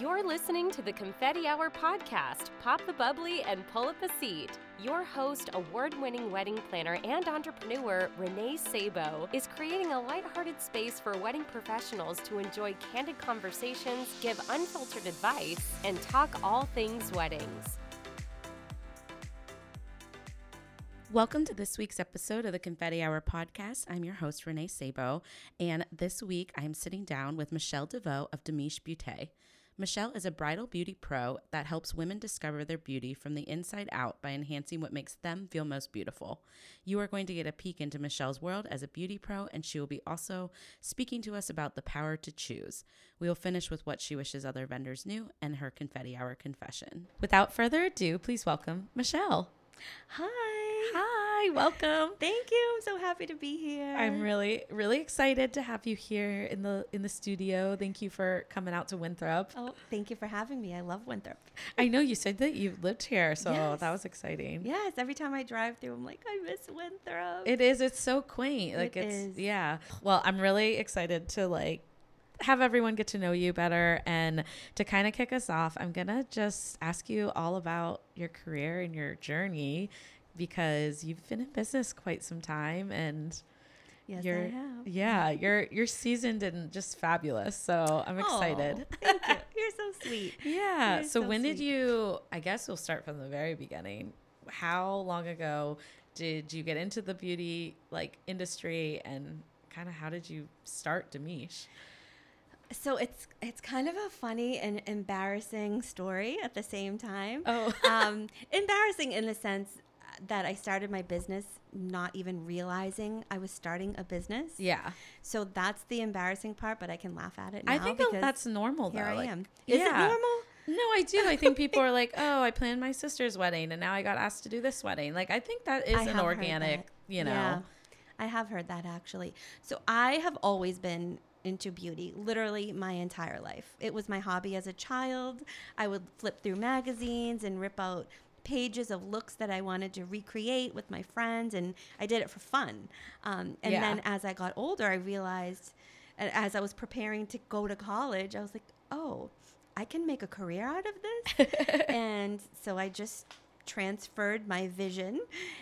You're listening to the Confetti Hour podcast. Pop the bubbly and pull up a seat. Your host, award winning wedding planner and entrepreneur Renee Sabo, is creating a lighthearted space for wedding professionals to enjoy candid conversations, give unfiltered advice, and talk all things weddings. Welcome to this week's episode of the Confetti Hour podcast. I'm your host, Renee Sabo, and this week I'm sitting down with Michelle DeVoe of Demiche Beauté. Michelle is a bridal beauty pro that helps women discover their beauty from the inside out by enhancing what makes them feel most beautiful. You are going to get a peek into Michelle's world as a beauty pro, and she will be also speaking to us about the power to choose. We will finish with what she wishes other vendors knew and her confetti hour confession. Without further ado, please welcome Michelle. Hi. Hi, welcome. Thank you. I'm so happy to be here. I'm really, really excited to have you here in the in the studio. Thank you for coming out to Winthrop. Oh, thank you for having me. I love Winthrop. I know you said that you lived here, so Yes. that was exciting. Yes, every time I drive through, I'm like, I miss Winthrop. It is. It's so quaint. Like It it's is. yeah. Well, I'm really excited to like have everyone get to know you better and to kind of kick us off, I'm going to just ask you all about your career and your journey because you've been in business quite some time and yes, you're I have. yeah, you're you're seasoned and just fabulous. So, I'm excited. Aw, thank you. You're so sweet. Yeah. You're So, so when did you, I guess we'll start from the very beginning. How long ago did you get into the beauty like industry and kind of how did you start Demiche? So it's it's kind of a funny and embarrassing story at the same time. Oh. um, embarrassing in the sense that I started my business not even realizing I was starting a business. Yeah. So that's the embarrassing part, but I can laugh at it now I think that's normal though. here I like- am. Is yeah. it normal? No, I do. I think people are like, "Oh, I planned my sister's wedding and now I got asked to do this wedding." Like I think that is I an organic, you know. Yeah, I have heard that actually. So I have always been into beauty literally my entire life. It was my hobby as a child. I would flip through magazines and rip out pages of looks that I wanted to recreate with my friends, and I did it for fun. Um, and Yeah. then as I got older, I realized, as I was preparing to go to college, I was like, oh, I can make a career out of this and so I just transferred my vision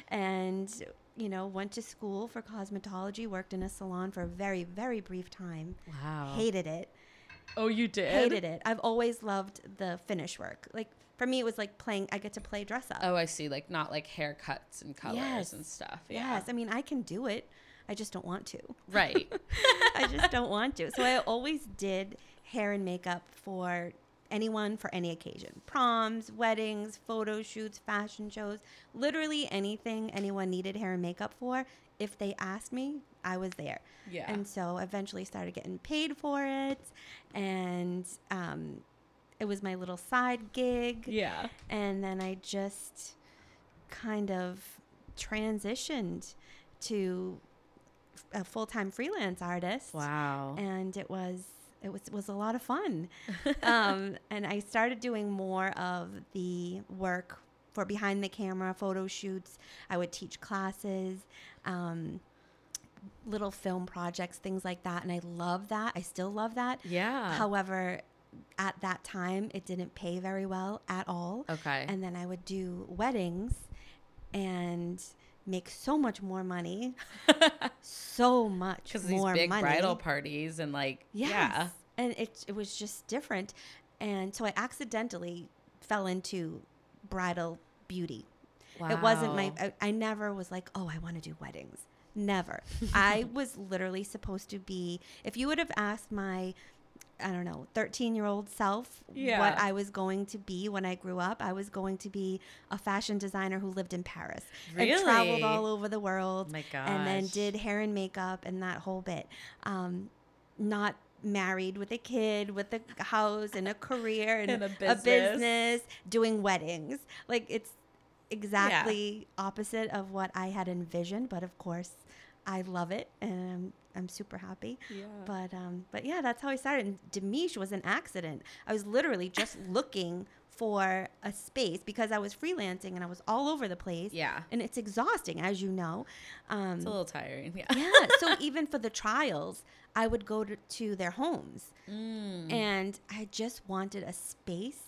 and you know went to school for cosmetology worked in a salon for a very very brief time Wow. hated it oh, you did? hated it i've always loved the finish work like for me it was like playing i get to play dress up Oh, I see. Like not like haircuts and colors Yes. and stuff. Yeah. yes i mean i can do it i just don't want to Right. I just don't want to. So I always did hair and makeup for anyone for any occasion proms, weddings, photo shoots, fashion shows, literally anything anyone needed hair and makeup for. If they asked me, I was there. Yeah. And so eventually started getting paid for it. And um, it was my little side gig. yeah. And then I just kind of transitioned to a full-time freelance artist Wow. and it was it was was a lot of fun. um, and I started doing more of the work for behind the camera photo shoots. I would teach classes, um, little film projects, things like that, and I love that. I still love that. yeah. However, at that time, it didn't pay very well at all. okay. And then I would do weddings and make so much more money, so much because these more big money. bridal parties and like Yes. yeah And it, it was just different. And so I accidentally fell into bridal beauty. It wasn't my, I, I never was like, oh, I want to do weddings. Never. I was literally supposed to be, if you would have asked my, I don't know, 13 year old self Yeah. what I was going to be when I grew up, I was going to be a fashion designer who lived in Paris and traveled all over the world my and then did hair and makeup and that whole bit. Um, not married with a kid, with a house and a career and, And a a business. business, doing weddings. Like it's exactly opposite of what I had envisioned, but of course, I love it and I'm I'm super happy. Yeah. But um, but yeah, that's how I started. And Demiche was an accident. I was literally just looking for a space because I was freelancing and I was all over the place. Yeah. And it's exhausting, as you know. Um, It's a little tiring. Yeah. yeah. So even for the trials, I would go to, to their homes. Mm. And I just wanted a space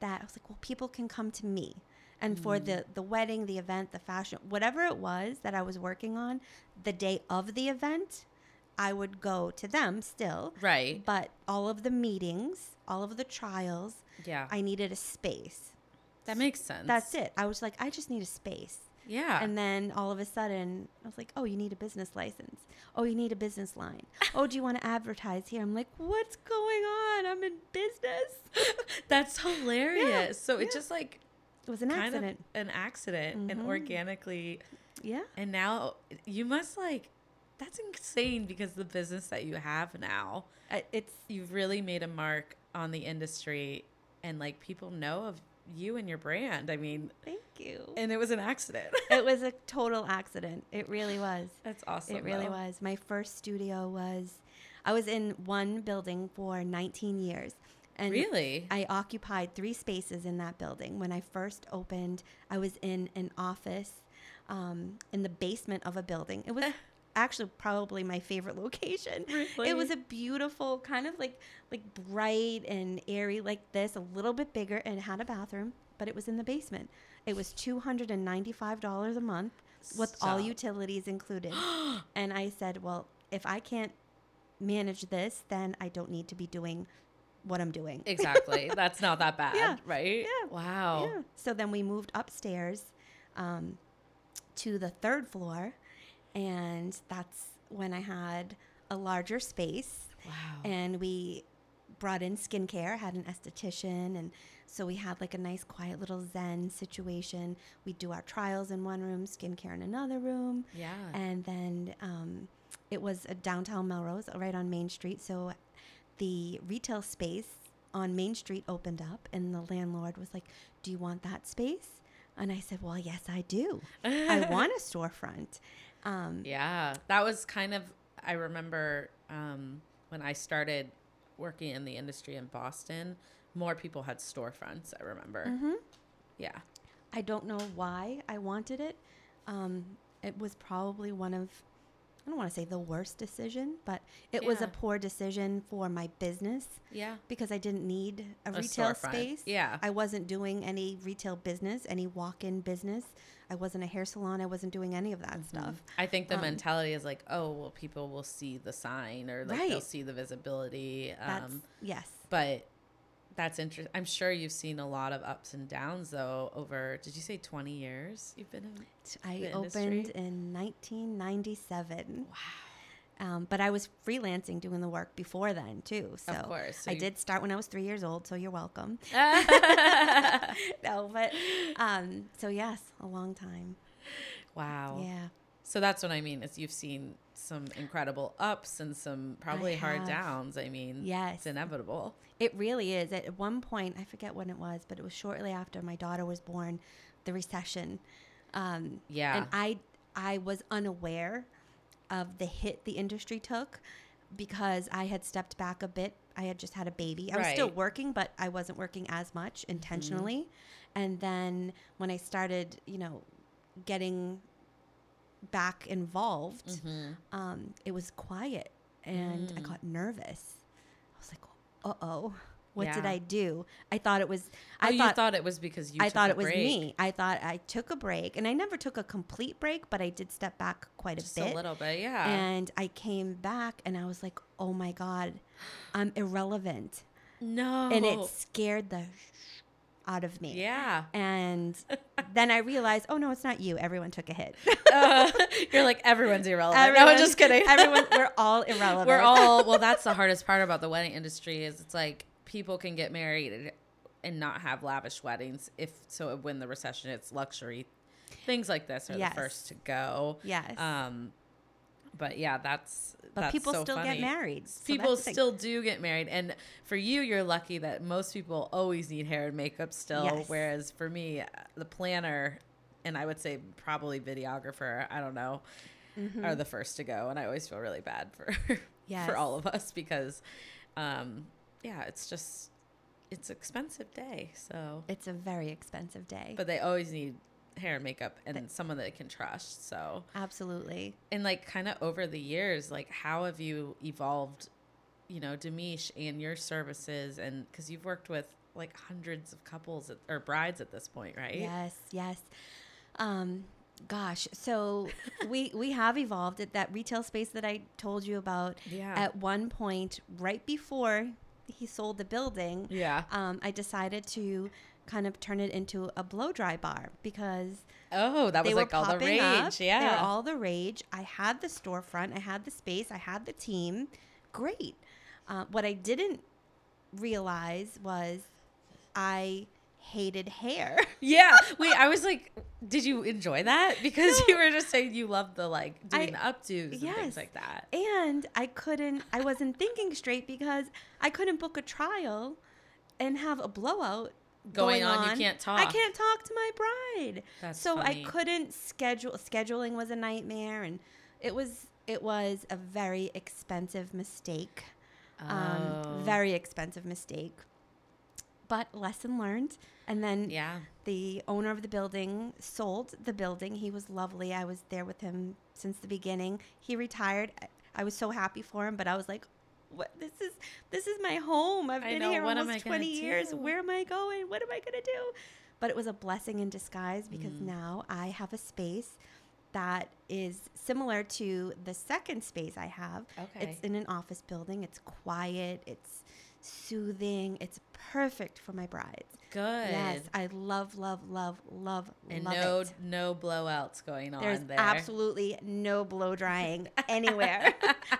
that I was like, well, people can come to me. And for Mm. the, the wedding, the event, the fashion, whatever it was that I was working on, the day of the event, I would go to them still. Right. But all of the meetings, all of the trials, Yeah. I needed a space. that makes sense. That's it. I was like, I just need a space. Yeah. And then all of a sudden, I was like, oh, you need a business license. Oh, you need a business line. oh, do you want to advertise here? I'm like, what's going on? I'm in business. That's hilarious. so it just like it was an accident. an accident and Mhm. organically yeah. and now you must like that's insane because the business that you have now Uh, It's, you've really made a mark on the industry and like people know of you and your brand. I mean, thank you. and it was an accident. it was a total accident. It really was. That's awesome. it really though. was. My first studio was, I was in one building for 19 years. And Really? I occupied three spaces in that building. When I first opened, I was in an office um, in the basement of a building. It was actually probably my favorite location. It was a beautiful kind of like like bright and airy like this, a little bit bigger, and had a bathroom, but it was in the basement. It was two hundred and ninety five dollars a month with all utilities included. and I said, well, if I can't manage this, then I don't need to be doing what I'm doing. Exactly. That's not that bad, Yeah. right? Yeah. Wow. Yeah. So then we moved upstairs um, to the third floor, and that's when I had a larger space. Wow. And we brought in skincare, had an esthetician, and so we had like a nice, quiet little Zen situation. We do our trials in one room, skincare in another room, yeah. and then um, it was a downtown Melrose, right on Main Street. So the retail space on Main Street opened up, and the landlord was like, "Do you want that space?" And I said, "Well, yes, I do. I want a storefront." Um, Yeah, that was kind of. I remember um, when I started working in the industry in Boston, more people had storefronts. I remember. mhm. Yeah. I don't know why I wanted it. Um, it was probably one of, I don't want to say the worst decision, but it was a poor decision for my business Yeah. because I didn't need a, A retail storefront. space. Yeah. I wasn't doing any retail business, any walk in business. I wasn't a hair salon. I wasn't doing any of that stuff. I think the Um, mentality is like, oh, well, people will see the sign or like they'll see the visibility. Um, yes. but that's interesting. I'm sure you've seen a lot of ups and downs though. Over, did you say 20 years you've been in? I opened industry? in 1997. Wow. Um, but I was freelancing doing the work before then too. So Of course. So I you- did start when I was three years old. So you're welcome. no, but um, so yes, a long time. wow. Yeah, So that's what I mean is you've seen some incredible ups and some probably hard downs. I mean, Yes. it's inevitable. it really is. At one point, I forget when it was, but it was shortly after my daughter was born, the recession. Um, Yeah. and I I was unaware of the hit the industry took because I had stepped back a bit. I had just had a baby. I was still working, but I wasn't working as much intentionally. And then when I started, you know, getting back involved, Mm-hmm. um, it was quiet and I Mm. got nervous. I was like, uh oh, what did I do? I thought it was, Oh, I you thought, thought it was because you I thought it was me. I thought I took a break and I never took a complete break, but I did step back quite a Just bit. a little bit, yeah. And I came back and I was like, oh my God, I'm irrelevant. no. And it scared the sh- out of me. yeah. And then I realized, oh no, it's not you. Everyone took a hit. Uh, you're like everyone's irrelevant. no, I'm just kidding. Everyone, we're all irrelevant. We're all well. That's the hardest part about the wedding industry is it's like people can get married and not have lavish weddings if so when the recession it's luxury things like this are Yes. the first to go. Yes. Um, but yeah, that's but that's people so still funny. get married. So people still do get married, and for you, you're lucky that most people always need hair and makeup still. Yes. Whereas for me, uh, the planner, and I would say probably videographer, I don't know, are the first to go, and I always feel really bad for Yes. for all of us because, um, yeah, it's just it's expensive day. So, It's a very expensive day. but they always need hair and makeup and someone that they can trust. So, Absolutely. and like kind of over the years, like how have you evolved? You know, Demiche and your services, and because you've worked with like hundreds of couples at, or brides at this point, right? Yes, yes. Um, gosh, so we we have evolved at that retail space that I told you about. Yeah. At one point, right before he sold the building, Yeah. um, I decided to kind of turn it into a blow dry bar because Oh, that was like all the rage. up. Yeah. They were all the rage. I had the storefront, I had the space, I had the team. Great. Uh, what I didn't realize was I hated hair. Yeah. Wait, I was like, did you enjoy that? Because you were just saying you loved the like doing I- the updos and yes. things like that. And I couldn't, I wasn't thinking straight because I couldn't book a trial and have a blowout Going on, you can't talk. I can't talk to my bride. That's so funny. I couldn't schedule. Scheduling was a nightmare, and it was it was a very expensive mistake. Oh. Um, very expensive mistake. But lesson learned. And then Yeah. the owner of the building sold the building. He was lovely. I was there with him since the beginning. He retired. I- was so happy for him, but I was like, "What? This is this is my home. I've I been know, here almost I twenty years. do?" Where am I going? What am I gonna do?" But it was a blessing in disguise because Mm. now I have a space that is similar to the second space I have. Okay. It's in an office building. It's quiet. It's soothing. It's perfect for my brides. Good. Yes, I love, love, love, love, and love no it. no blowouts going on There's there. absolutely no blow drying anywhere.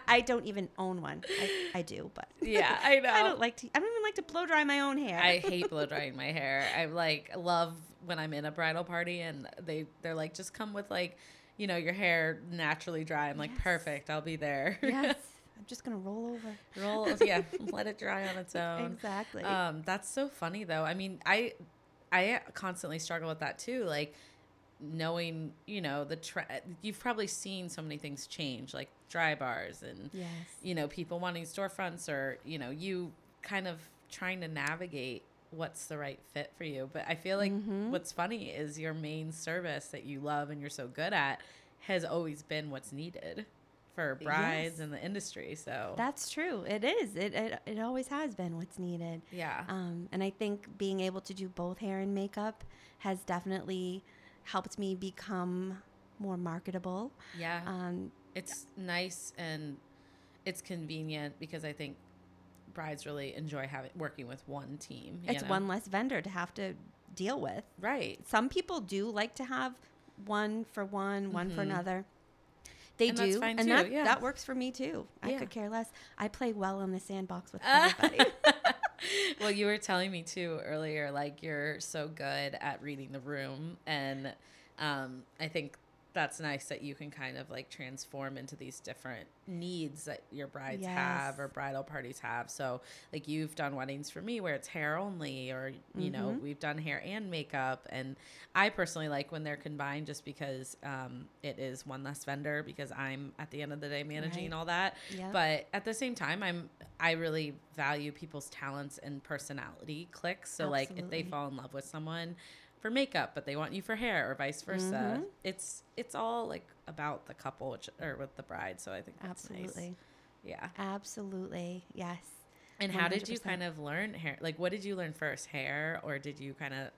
I don't even own one. I, I do, but Yeah, I know. I don't like to. I don't even like to blow dry my own hair. I hate blow drying my hair. I like love when I'm in a bridal party and they they're like just come with like you know your hair naturally dry. I'm like Yes. perfect. I'll be there. yes, I'm just gonna roll over. Roll yeah, let it dry on its own. Exactly. Um, that's so funny though. I mean, I I constantly struggle with that too. Like knowing, you know, the you've probably seen so many things change, like dry bars and yes. you know people wanting storefronts or you know you kind of trying to navigate what's the right fit for you. But I feel like Mhm. what's funny is your main service that you love and you're so good at has always been what's needed for brides Yes. in the industry. So That's true. It is. It, it it always has been what's needed. yeah. Um, and I think being able to do both hair and makeup has definitely helped me become more marketable. yeah. Um, it's nice and it's convenient because I think brides really enjoy having working with one team. it's know? one less vendor to have to deal with. right. Some people do like to have one for one, one for Mhm. another. They And do, that's fine and too, that yeah. that works for me too. I Yeah. could care less. I play well in the sandbox with everybody. well, you were telling me too earlier, like you're so good at reading the room, and um, I think that's nice that you can kind of like transform into these different needs that your brides have or bridal parties have. So, like you've done weddings for me where it's hair only, or you know, Mhm. we've done hair and makeup, and I personally like when they're combined just because um, it is one less vendor because I'm at the end of the day managing Right. all that. Yep. But at the same time, I'm I really value people's talents and personality clicks. So like if they fall in love with someone for makeup, but they want you for hair or vice versa, Mhm. it's it's all like about the couple which, or with the bride. So I think that's nice. Absolutely. Yeah. Absolutely. Yes. And how did you kind of learn hair? Like what did you learn first, hair, or did you kind of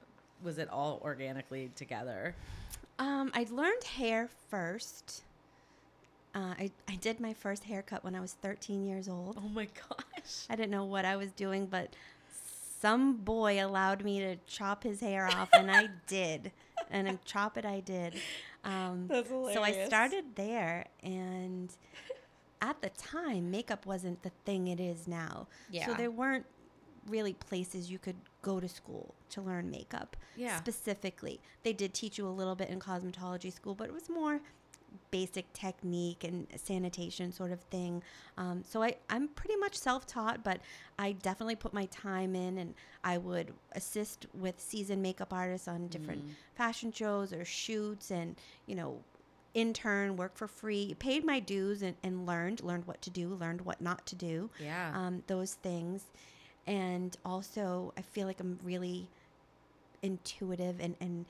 was it all organically together? Um, I learned hair first. Uh, I, I did my first haircut when I was 13 years old. Oh my gosh. I didn't know what I was doing, but some boy allowed me to chop his hair off, and I did. And chop it, I did. Um, That's so I started there, and at the time, makeup wasn't the thing it is now. So there weren't really places you could go to school to learn makeup Yeah. specifically. They did teach you a little bit in cosmetology school, but it was more basic technique and sanitation sort of thing. Um, so I, I'm pretty much self taught, but I definitely put my time in and I would assist with seasoned makeup artists on different Mm. fashion shows or shoots and, you know, intern, work for free, paid my dues and, and learned, learned what to do, learned what not to do. Yeah. Um, those things. And also, I feel like I'm really intuitive and, and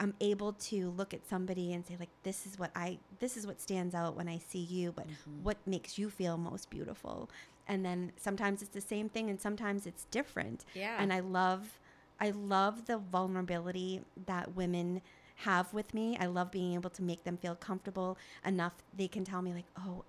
I'm able to look at somebody and say like this is what I this is what stands out when I see you but Mm-hmm. what makes you feel most beautiful and then sometimes it's the same thing and sometimes it's different Yeah. and I love I love the vulnerability that women have with me I love being able to make them feel comfortable enough they can tell me like oh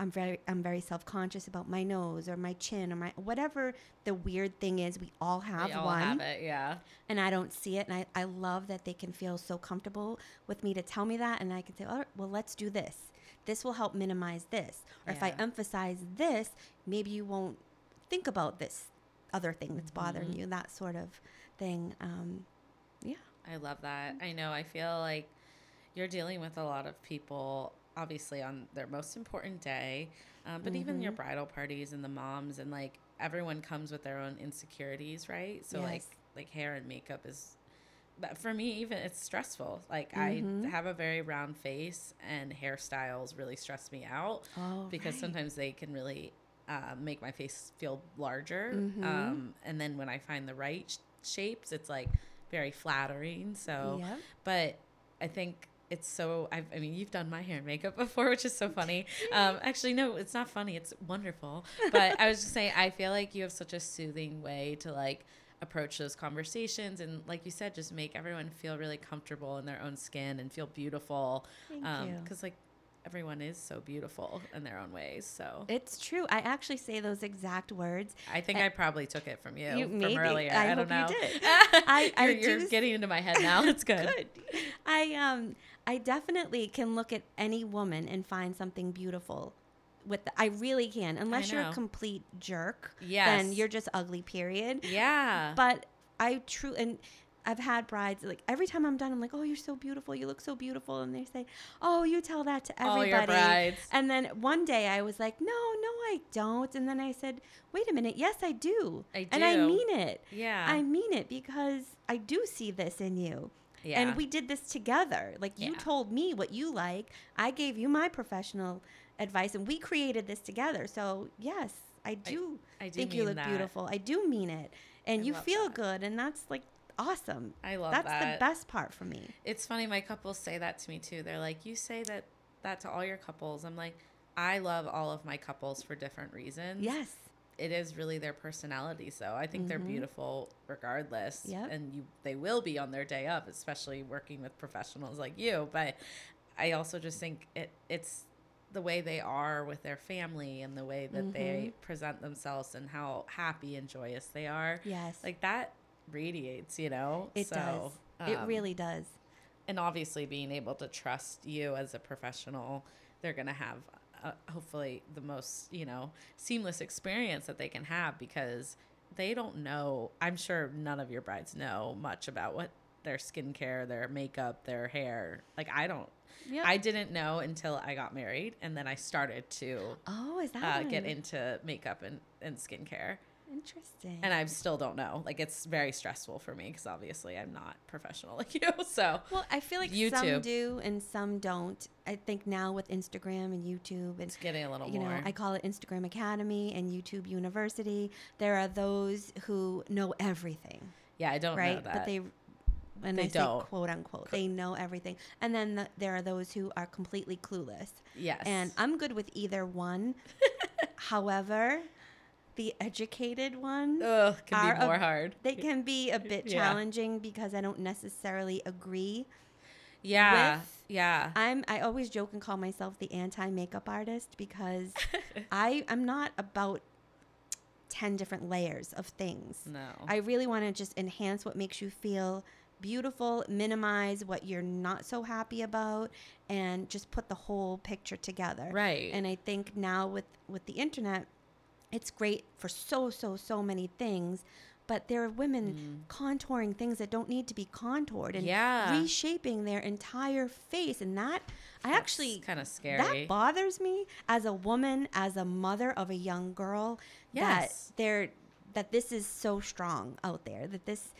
I'm very I'm very self-conscious about my nose or my chin or my whatever the weird thing is we all have we all one have it. Yeah. and I don't see it. And I, I love that they can feel so comfortable with me to tell me that. And I can say, all right, well, let's do this. This will help minimize this. Or if I emphasize this, maybe you won't think about this other thing that's bothering Mm-hmm. you, that sort of thing. Um, yeah. I love that. I know. I feel like you're dealing with a lot of people, obviously, on their most important day, um, but even Mm-hmm. your bridal parties and the moms, and like everyone comes with their own insecurities, right? So, like, Yes. like hair and makeup is. But for me, even it's stressful. Like Mhm. I have a very round face, and hairstyles really stress me out Oh, because right. sometimes they can really uh, make my face feel larger. Mhm. Um, and then when I find the right sh- shapes, it's like very flattering. So, Yep. but I think it's so. I've, I mean, you've done my hair and makeup before, which is so funny. Um, actually, no, it's not funny. It's wonderful. But I was just saying, I feel like you have such a soothing way to like approach those conversations and like you said just make everyone feel really comfortable in their own skin and feel beautiful Thank um you. because like everyone is so beautiful in their own ways so It's true. I actually say those exact words. i think i probably took it from you, You- from maybe. earlier I i, don't know you did. I- I you're, you're getting into my head now it's good, Good. I um I definitely can look at any woman and find something beautiful. With the, I really can, unless you're a complete jerk. Yes. Then you're just ugly. Period. yeah But I true and I've had brides like every time I'm done, I'm like, oh, you're so beautiful. You look so beautiful, and they say, oh, you tell that to everybody." All your brides. And then one day I was like, no, no, I don't. And then I said, wait a minute, yes, I do. I do. And I mean it. yeah I mean it because I do see this in you. yeah And we did this together. Like you Yeah. told me what you like. I gave you my professional advice and we created this together. So, yes, I do I do think you look that. beautiful. I do mean it. And I you feel that. good and that's like awesome. I love that. that's that. the best part for me. it's funny my couples say that to me too they're like you say that that to all your couples i'm like i love all of my couples for different reasons Yes. it is really their personality. So i think they're mm-hmm. beautiful regardless Yep. and you they will be on their day up especially working with professionals like you but i also just think it it's the way they are with their family and the way that they mm-hmm. present themselves and how happy and joyous they are Yes. like that radiates you know it So, does. it um, really does. and obviously being able to trust you as a professional they're going to have uh, hopefully the most you know seamless experience that they can have because they don't know i'm sure none of your brides know much about what their skincare their makeup their hair like i don't Yep. i didn't know until i got married and then i started to Oh, is that uh, get into makeup and, and skincare interesting? and i still don't know like it's very stressful for me because obviously i'm not professional like you so well, I feel like YouTube. some do and some don't. I think now with Instagram and YouTube and it's getting a little you more know, I call it Instagram Academy and YouTube University. There are those who know everything, Yeah, I don't know right? that. But they, when They I say don't. quote unquote, they know everything. And then the, there are those who are completely clueless. yes. And I'm good with either one. However, the educated ones, Ugh, can be a- more hard. they can be a bit Yeah. challenging because I don't necessarily agree. Yeah. with- yeah. I'm I always joke and call myself the anti makeup artist because I I'm not about 10 different layers of things. No. I really want to just enhance what makes you feel beautiful, minimize what you're not so happy about and just put the whole picture together. right. And I think now with with the internet it's great for so so so many things, but there are women contouring things that don't need to be contoured and Mm. Yeah. reshaping their entire face and that I actually kind of scary. that bothers me as a woman, as a mother of a young girl. Yes. That there, that this is so strong out there. That this,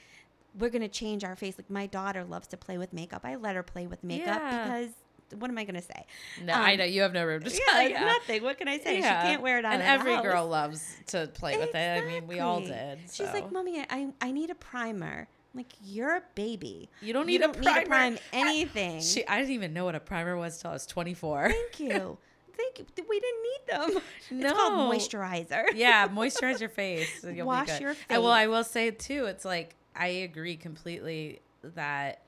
we're gonna change our face. Like my daughter loves to play with makeup. I let her play with makeup Yeah. because what am I gonna say? No, I Um, know you have no room to Yeah, it's nothing. What can I say? Yeah. She can't wear it on. And every house. girl loves to play with it. I mean, we all Exactly. did. She's like, "Mommy, I I need a primer." I'm like, "You're a baby. You don't need a don't need to primer." prime anything." She, I didn't even know what a primer was till I was 24. Thank you. Thank you. We didn't need them. It's No. called moisturizer. yeah, moisturize your face. and you'll be Wash good. your And, well, I will say too, it's like I agree completely that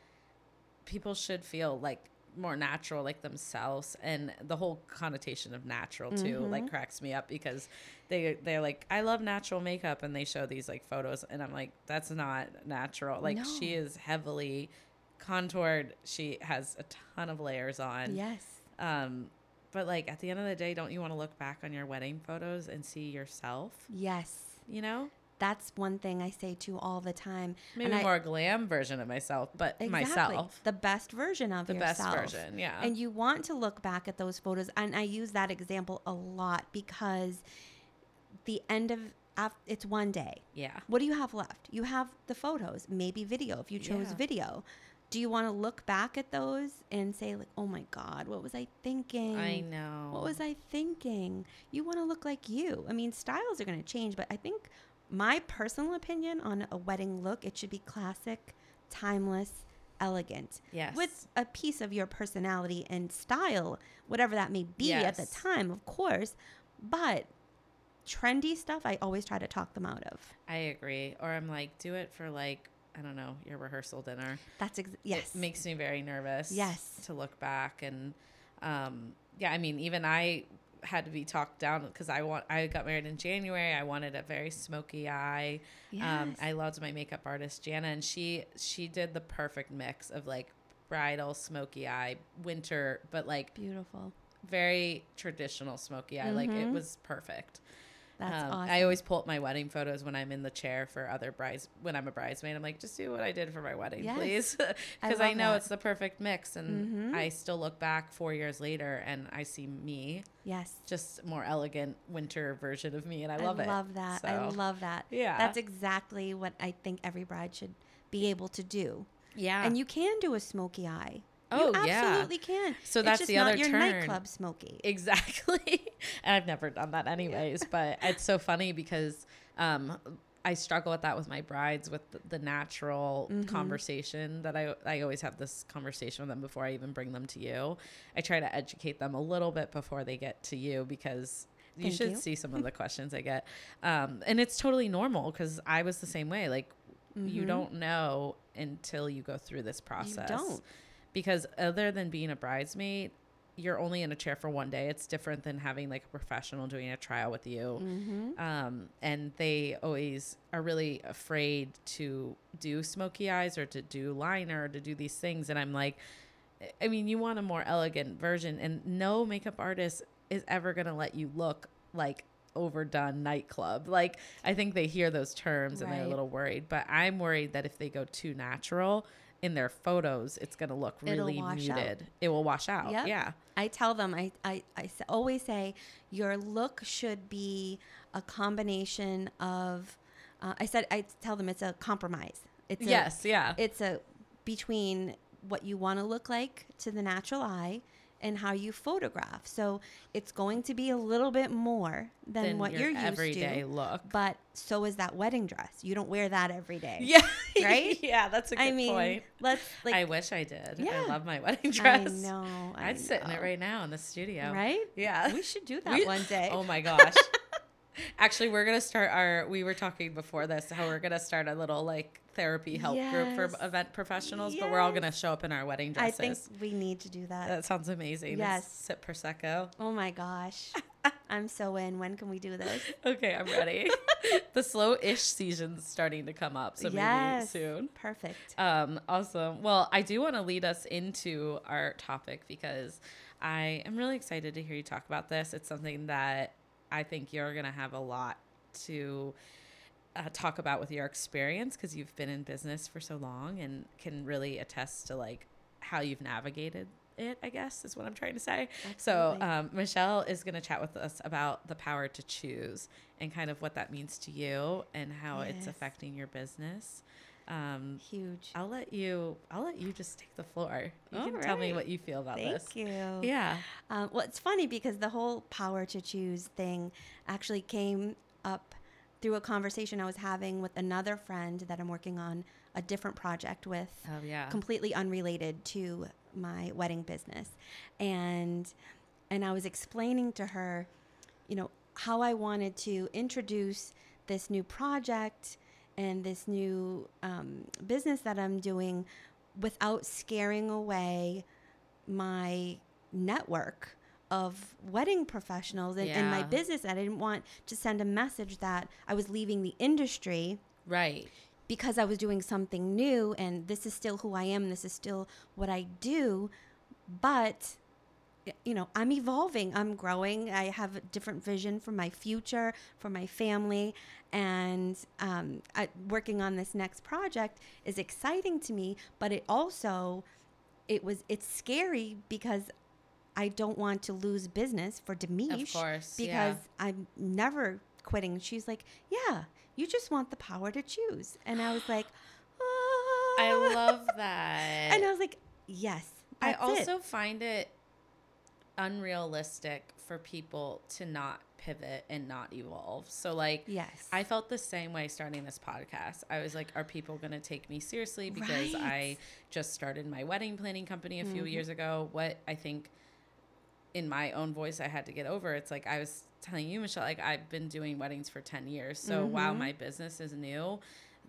people should feel like more natural, like themselves, and the whole connotation of natural too, Mm-hmm. like cracks me up because they they're like, I love natural makeup, and they show these like photos, and I'm like, that's not natural. Like she is heavily contoured. She has a ton of layers on. Yes. Um, but like at the end of the day, don't you want to look back on your wedding photos and see yourself? Yes. You know, That's one thing I say to all the time. maybe And I- more glam version of myself, but Exactly. myself, The best version of the yourself. best version. Yeah. And you want to look back at those photos. And I use that example a lot because the end of it's one day. yeah. What do you have left? You have the photos, maybe video if you chose Yeah. video. Do you want to look back at those and say like, "Oh my god, what was I thinking?" I know. What was I thinking? You want to look like you. I mean, styles are going to change, but I think my personal opinion on a wedding look, it should be classic, timeless, elegant. Yes. With a piece of your personality and style, whatever that may be at the time, of course. But trendy stuff, I always try to talk them out of. I agree. Or I'm like, do it for like I don't know your rehearsal dinner. That's ex- yes. It makes me very nervous. Yes. To look back and, um, yeah. I mean, even I had to be talked down because I want. I got married in January. I wanted a very smoky eye. Um, Yes. I loved my makeup artist Jana, and she she did the perfect mix of like bridal smoky eye, winter, but like Beautiful. very traditional smoky eye. Like it Mhm. was perfect. That's Um, awesome. I always pull up my wedding photos when I'm in the chair for other brides. When I'm a bridesmaid, I'm like, just do what I did for my wedding, Yes. please, because I, love know that. it's the perfect mix. And Mhm. I still look back four years later and I see me, yes. just more elegant winter version of me, and I love I it. love that. I love that. Yeah. That's exactly what I think every bride should be able to do. yeah. And you can do a smoky eye. Oh, you yeah. absolutely can. So It's that's the not other your turn. nightclub smoky. Exactly. and I've never done that anyways, but it's so funny because um I struggle with that with my brides with the, the natural Mm-hmm. conversation that I I always have this conversation with them before I even bring them to you. I try to educate them a little bit before they get to you because you Thank should you. see some of the questions I get. Um and it's totally normal cuz I was the same way like you don't know until you go through this process Mm-hmm. don't. Because other than being a bridesmaid you're only in a chair for one day. It's different than having like a professional doing a trial with you. Mm-hmm. um, and they always are really afraid to do smoky eyes or to do liner or to do these things. And i'm like i mean you want a more elegant version. And no makeup artist is ever going to let you look like overdone nightclub. Like i think they hear those terms and they're a little worried but i'm worried that if they go too natural in their photos it's going to look really wash out. muted it will wash out Yep. yeah I tell them, I, I, I always say, your look should be a combination of, uh, I said, I tell them it's a compromise. It's a, yes yeah it's a between what you want to look like to the natural eye and how you photograph. So it's going to be a little bit more than, Than what your you're used everyday to. look. But so is that wedding dress. You don't wear that every day. yeah Right? yeah that's a good I mean, point let's like I wish I did. Yeah. I love my wedding I dress. know. I I'd sit in it right now in the studio. Right? Yeah. We should do that We- one day. Oh my gosh. Actually, we're gonna start our. We were talking before this how we're gonna start a little like therapy help group for event professionals, but we're all gonna show up in our wedding dresses. I think we need to do that. that sounds amazing. Yes. Sip prosecco. oh my gosh. I'm so in. When can we do this? Okay, I'm ready. the slow-ish season's starting to come up, so maybe soon. Perfect. Um, awesome. Well, I do want to lead us into our topic because I am really excited to hear you talk about this. It's something that I think you're going to have a lot to uh, talk about with your experience because you've been in business for so long and can really attest to like how you've navigated it, I guess is what I'm trying to say. So, um, Michelle is going to chat with us about the power to choose and kind of what that means to you and how it's affecting your business. Um, Huge. I'll let you. I'll let you just take the floor. You All can tell me what you feel about Thank this. Thank you. Yeah. Um, well, it's funny because the whole power to choose thing actually came up through a conversation I was having with another friend that I'm working on a different project with. Oh yeah. completely unrelated to my wedding business and and I was explaining to her you know how I wanted to introduce this new project and this new um, business that I'm doing without scaring away my network of wedding professionals and, and my business. I didn't want to send a message that I was leaving the industry right. because I was doing something new and this is still who I am, this is still what I do, but you know, I'm evolving, I'm growing. I have a different vision for my future, for my family, and um, I, working on this next project is exciting to me. But it also, it was, it's scary because I don't want to lose business for Demiche. course, because yeah. I'm never quitting. She's like, yeah, you just want the power to choose. And I was like, I "Ah." love that. And I was like, yes. I that's it." also find it unrealistic for people to not pivot and not evolve. So like Yes. I felt the same way starting this podcast. I was like, are people going to take me seriously because I just started my wedding planning company a few Mhm. years ago? What I think in my own voice I had to get over. It's like I was telling you, Michelle, like I've been doing weddings for 10 years. So while Mhm. my business is new,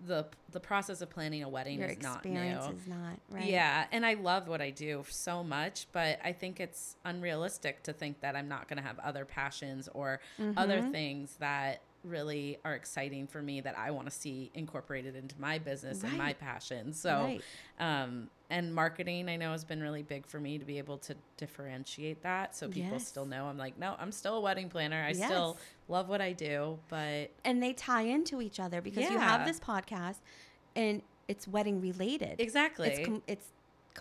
the the process of planning a wedding Your is not new. is not, right? Yeah, and I love what I do so much, but I think it's unrealistic to think that I'm not going to have other passions or other Mhm. things that really are exciting for me that I want to see incorporated into my business and my passion. So, Right. um, and marketing I know has been really big for me to be able to differentiate that so people Yes. still know I'm like, no, I'm still a wedding planner. I still love what I do, but And they tie into each other because you have this podcast and it's wedding related. exactly. It's com- it's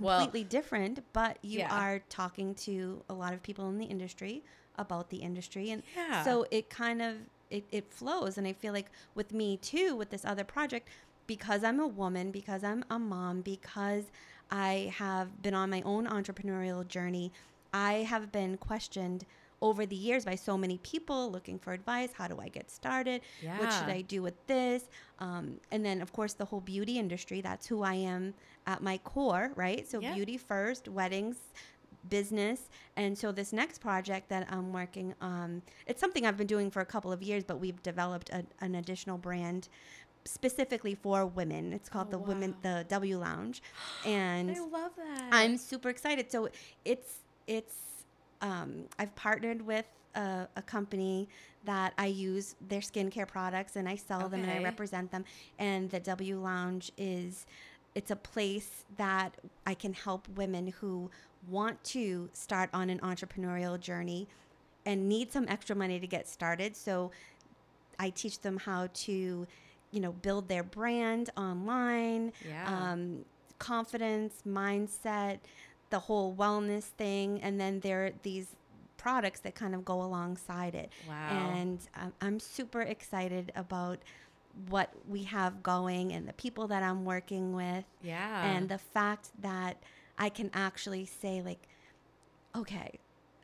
Well- completely different, but you Yeah. are talking to a lot of people in the industry about the industry and yeah. so it kind of it, it flows. And i feel like with me too with this other project because i'm a woman because i'm a mom because i have been on my own entrepreneurial journey i have been questioned over the years by so many people looking for advice. How do i get started? Yeah. what should i do with this? Um, and then of course the whole beauty industry that's who i am at my core right? So Yeah. beauty first weddings business and so this next project that i'm working on it's something i've been doing for a couple of years but we've developed a, an additional brand specifically for women it's called Oh, the women the w lounge and I love that. I'm super excited. So it's it's um, I've partnered with a, a company that I use their skincare products and I sell them and I represent them. And the W Lounge is it's a place that I can help women who want to start on an entrepreneurial journey and need some extra money to get started. So I teach them how to, you know, build their brand online yeah. um, confidence, mindset, the whole wellness thing, and then there are these products that kind of go alongside it. wow. And um, I'm super excited about what we have going and the people that I'm working with, yeah. and the fact that I can actually say like, okay.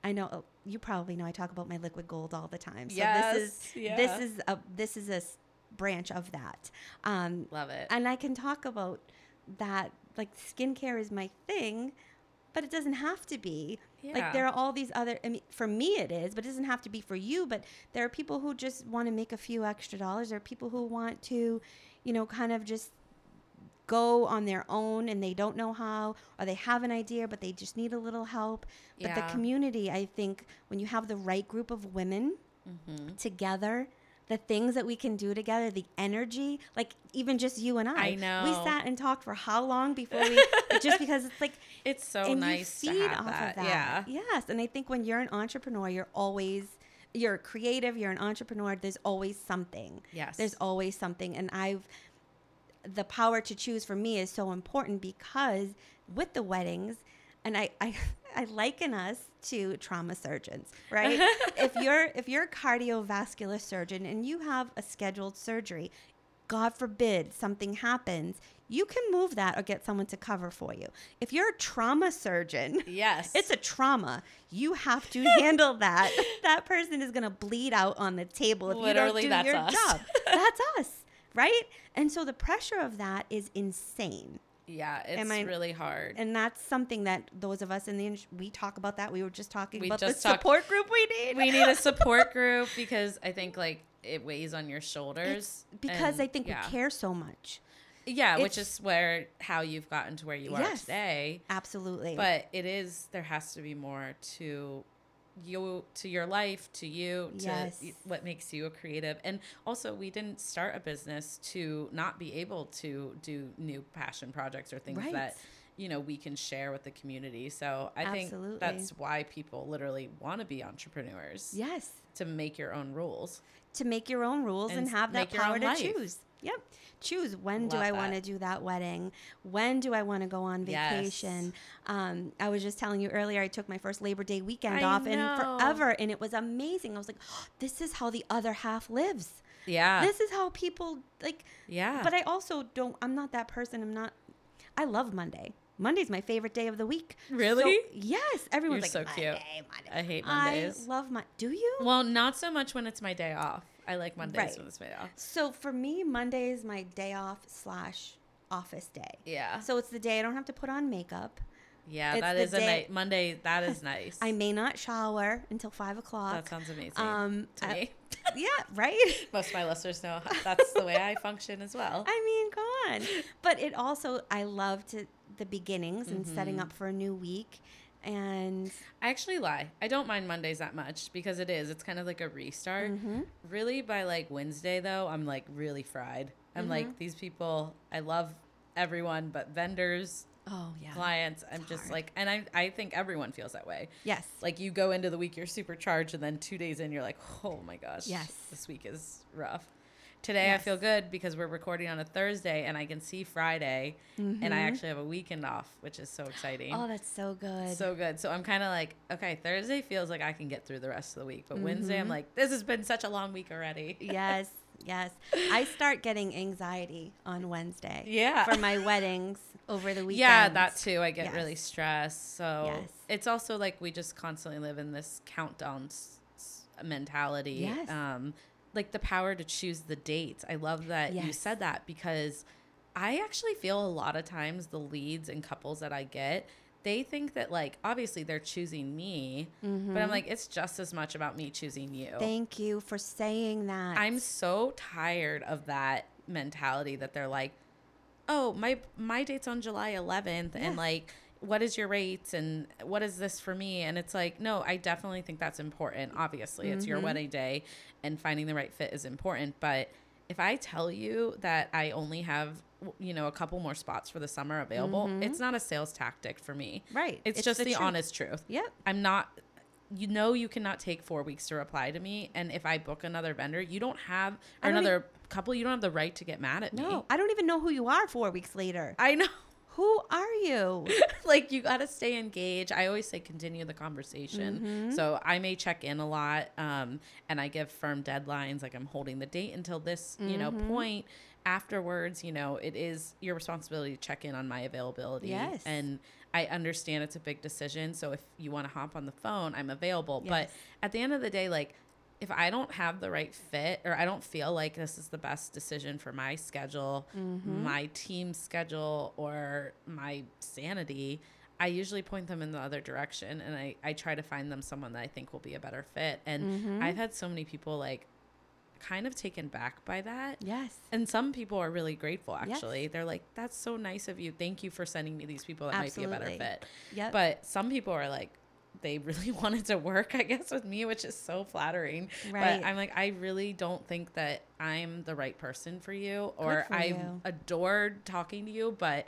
I know oh, you probably know I talk about my liquid gold all the time. So this is Yes, this is a this is a branch of that. Um, love it. and I can talk about that. Like skincare is my thing, but it doesn't have to be. yeah. Like there are all these other. I mean, for me it is, but it doesn't have to be for you. But there are people who just want to make a few extra dollars. There are people who want to, you know, kind of just go on their own and they don't know how, or they have an idea but they just need a little help. But the community, I think, when you have the right group of women mm-hmm. together the things that we can do together the energy like even just you and i I know. we sat and talked for how long before we just because it's like It's so and nice you to have off that. of that yes and i think when you're an entrepreneur you're always you're creative you're an entrepreneur there's always something Yes. there's always something and i've the power to choose for me is so important because with the weddings and i i, I liken us to trauma surgeons right if you're if you're a cardiovascular surgeon and you have a scheduled surgery God forbid something happens, you can move that or get someone to cover for you. If you're a trauma surgeon, Yes. it's a trauma. You have to handle that. That person is going to bleed out on the table if Literally, you don't do that's your us. job. That's us, right? And so the pressure of that is insane. yeah, it's I- really hard. And that's something that those of us in the industry, we talk about that. We were just talking We about just the talked- support group we need. we need a support group because I think like it weighs on your shoulders. It's because and- I think yeah. we care so much. Yeah, which is where how you've gotten to where you are Yes. today. Absolutely. But it is there has to be more to you to your life to you to Yes. what makes you a creative and also we didn't start a business to not be able to do new passion projects or things Right. that you know we can share with the community so i Absolutely. think that's why people literally want to be entrepreneurs yes, to make your own rules to make your own rules and, And have that power to life. choose. Yep. Choose when do I want to do that wedding? When do I want to go on Yes. vacation? Um, I was just telling you earlier, I took my first Labor Day weekend I off in know. forever, and it was amazing. I was like, this is how the other half lives. yeah This is how people like. yeah But I also don't. I'm not that person. I'm not. I love Monday. Monday's my favorite day of the week. Really? So, yes. Everyone's You're like, so cute. Monday, Monday. I hate Mondays. I love my. Do you? well not so much when it's my day off i like mondays Right. when it's my day off So for me, Monday is my day off slash office day. yeah So it's the day I don't have to put on makeup. Yeah, It's that is a day- nice Monday. That is nice. I may not shower until five o'clock. that sounds amazing um, to I- me. yeah, right. Most of my listeners know that's the way I function as well. I mean, come on. But it also, I love to the beginnings and setting Mm-hmm. up for a new week. And I actually lie. I don't mind Mondays that much because it is. It's kind of like a restart. Mm-hmm. Really, by like Wednesday though, I'm like really fried. I'm Mm-hmm. like these people. I love everyone, but vendors, oh yeah, clients. I'm just hard. like, and I I think everyone feels that way. yes, Like you go into the week, you're supercharged, and then two days in, you're like, oh my gosh, Yes. this week is rough. Today I feel good because we're recording on a Thursday, and I can see Friday, and I actually have a weekend off, which is so exciting. Mm-hmm. oh that's so good. so good. So I'm kind of like, okay, Thursday feels like I can get through the rest of the week, but Wednesday Mm-hmm. I'm like, this has been such a long week already. yes, yes. I start getting anxiety on Wednesday. Yeah. for my weddings over the weekend. Yeah, that too. I get Yes. really stressed. So Yes. it's also like we just constantly live in this countdown s- s- mentality. Yes. Um, like the power to choose the dates. I love that you said that because I actually feel a lot of times the leads and couples that I get, they think that like obviously they're choosing me, but I'm like it's just as much about me choosing you. Mm-hmm. Thank you for saying that. I'm so tired of that mentality that they're like, "Oh, my my date's on July 11th and like what is your rates and what is this for me?" And it's like, "No, I definitely think that's important. Obviously, it's Mm-hmm. your wedding day and finding the right fit is important, but if I tell you that I only have you know a couple more spots for the summer available, it's not a sales tactic for me. Mm-hmm. Right. It's, It's just the the, truth. honest truth. Yep. I'm not you know you cannot take four weeks to reply to me and if i book another vendor you don't have or don't e another couple you don't have the right to get mad at me No, I don't even know who you are four weeks later. i know Who are you? like you got to stay engaged i always say continue the conversation Mm-hmm. so i may check in a lot um, and i give firm deadlines like i'm holding the date until this you know Mm-hmm. point afterwards you know it is your responsibility to check in on my availability Yes. and i understand it's a big decision so if you want to hop on the phone i'm available Yes. but at the end of the day like if I don't have the right fit or I don't feel like this is the best decision for my schedule, Mm-hmm. my team schedule, or my sanity, I usually point them in the other direction and I, I try to find them someone that I think will be a better fit. And Mm-hmm. I've had so many people like kind of taken back by that. Yes. And some people are really grateful Yes. actually. They're like, that's so nice of you. Thank you for sending me these people that might be a better fit. Yeah. But some people are like, they really wanted to work, I guess, with me, which is so flattering. Right. But I'm like, I really don't think that I'm the right person for you, or for I you. adored talking to you, but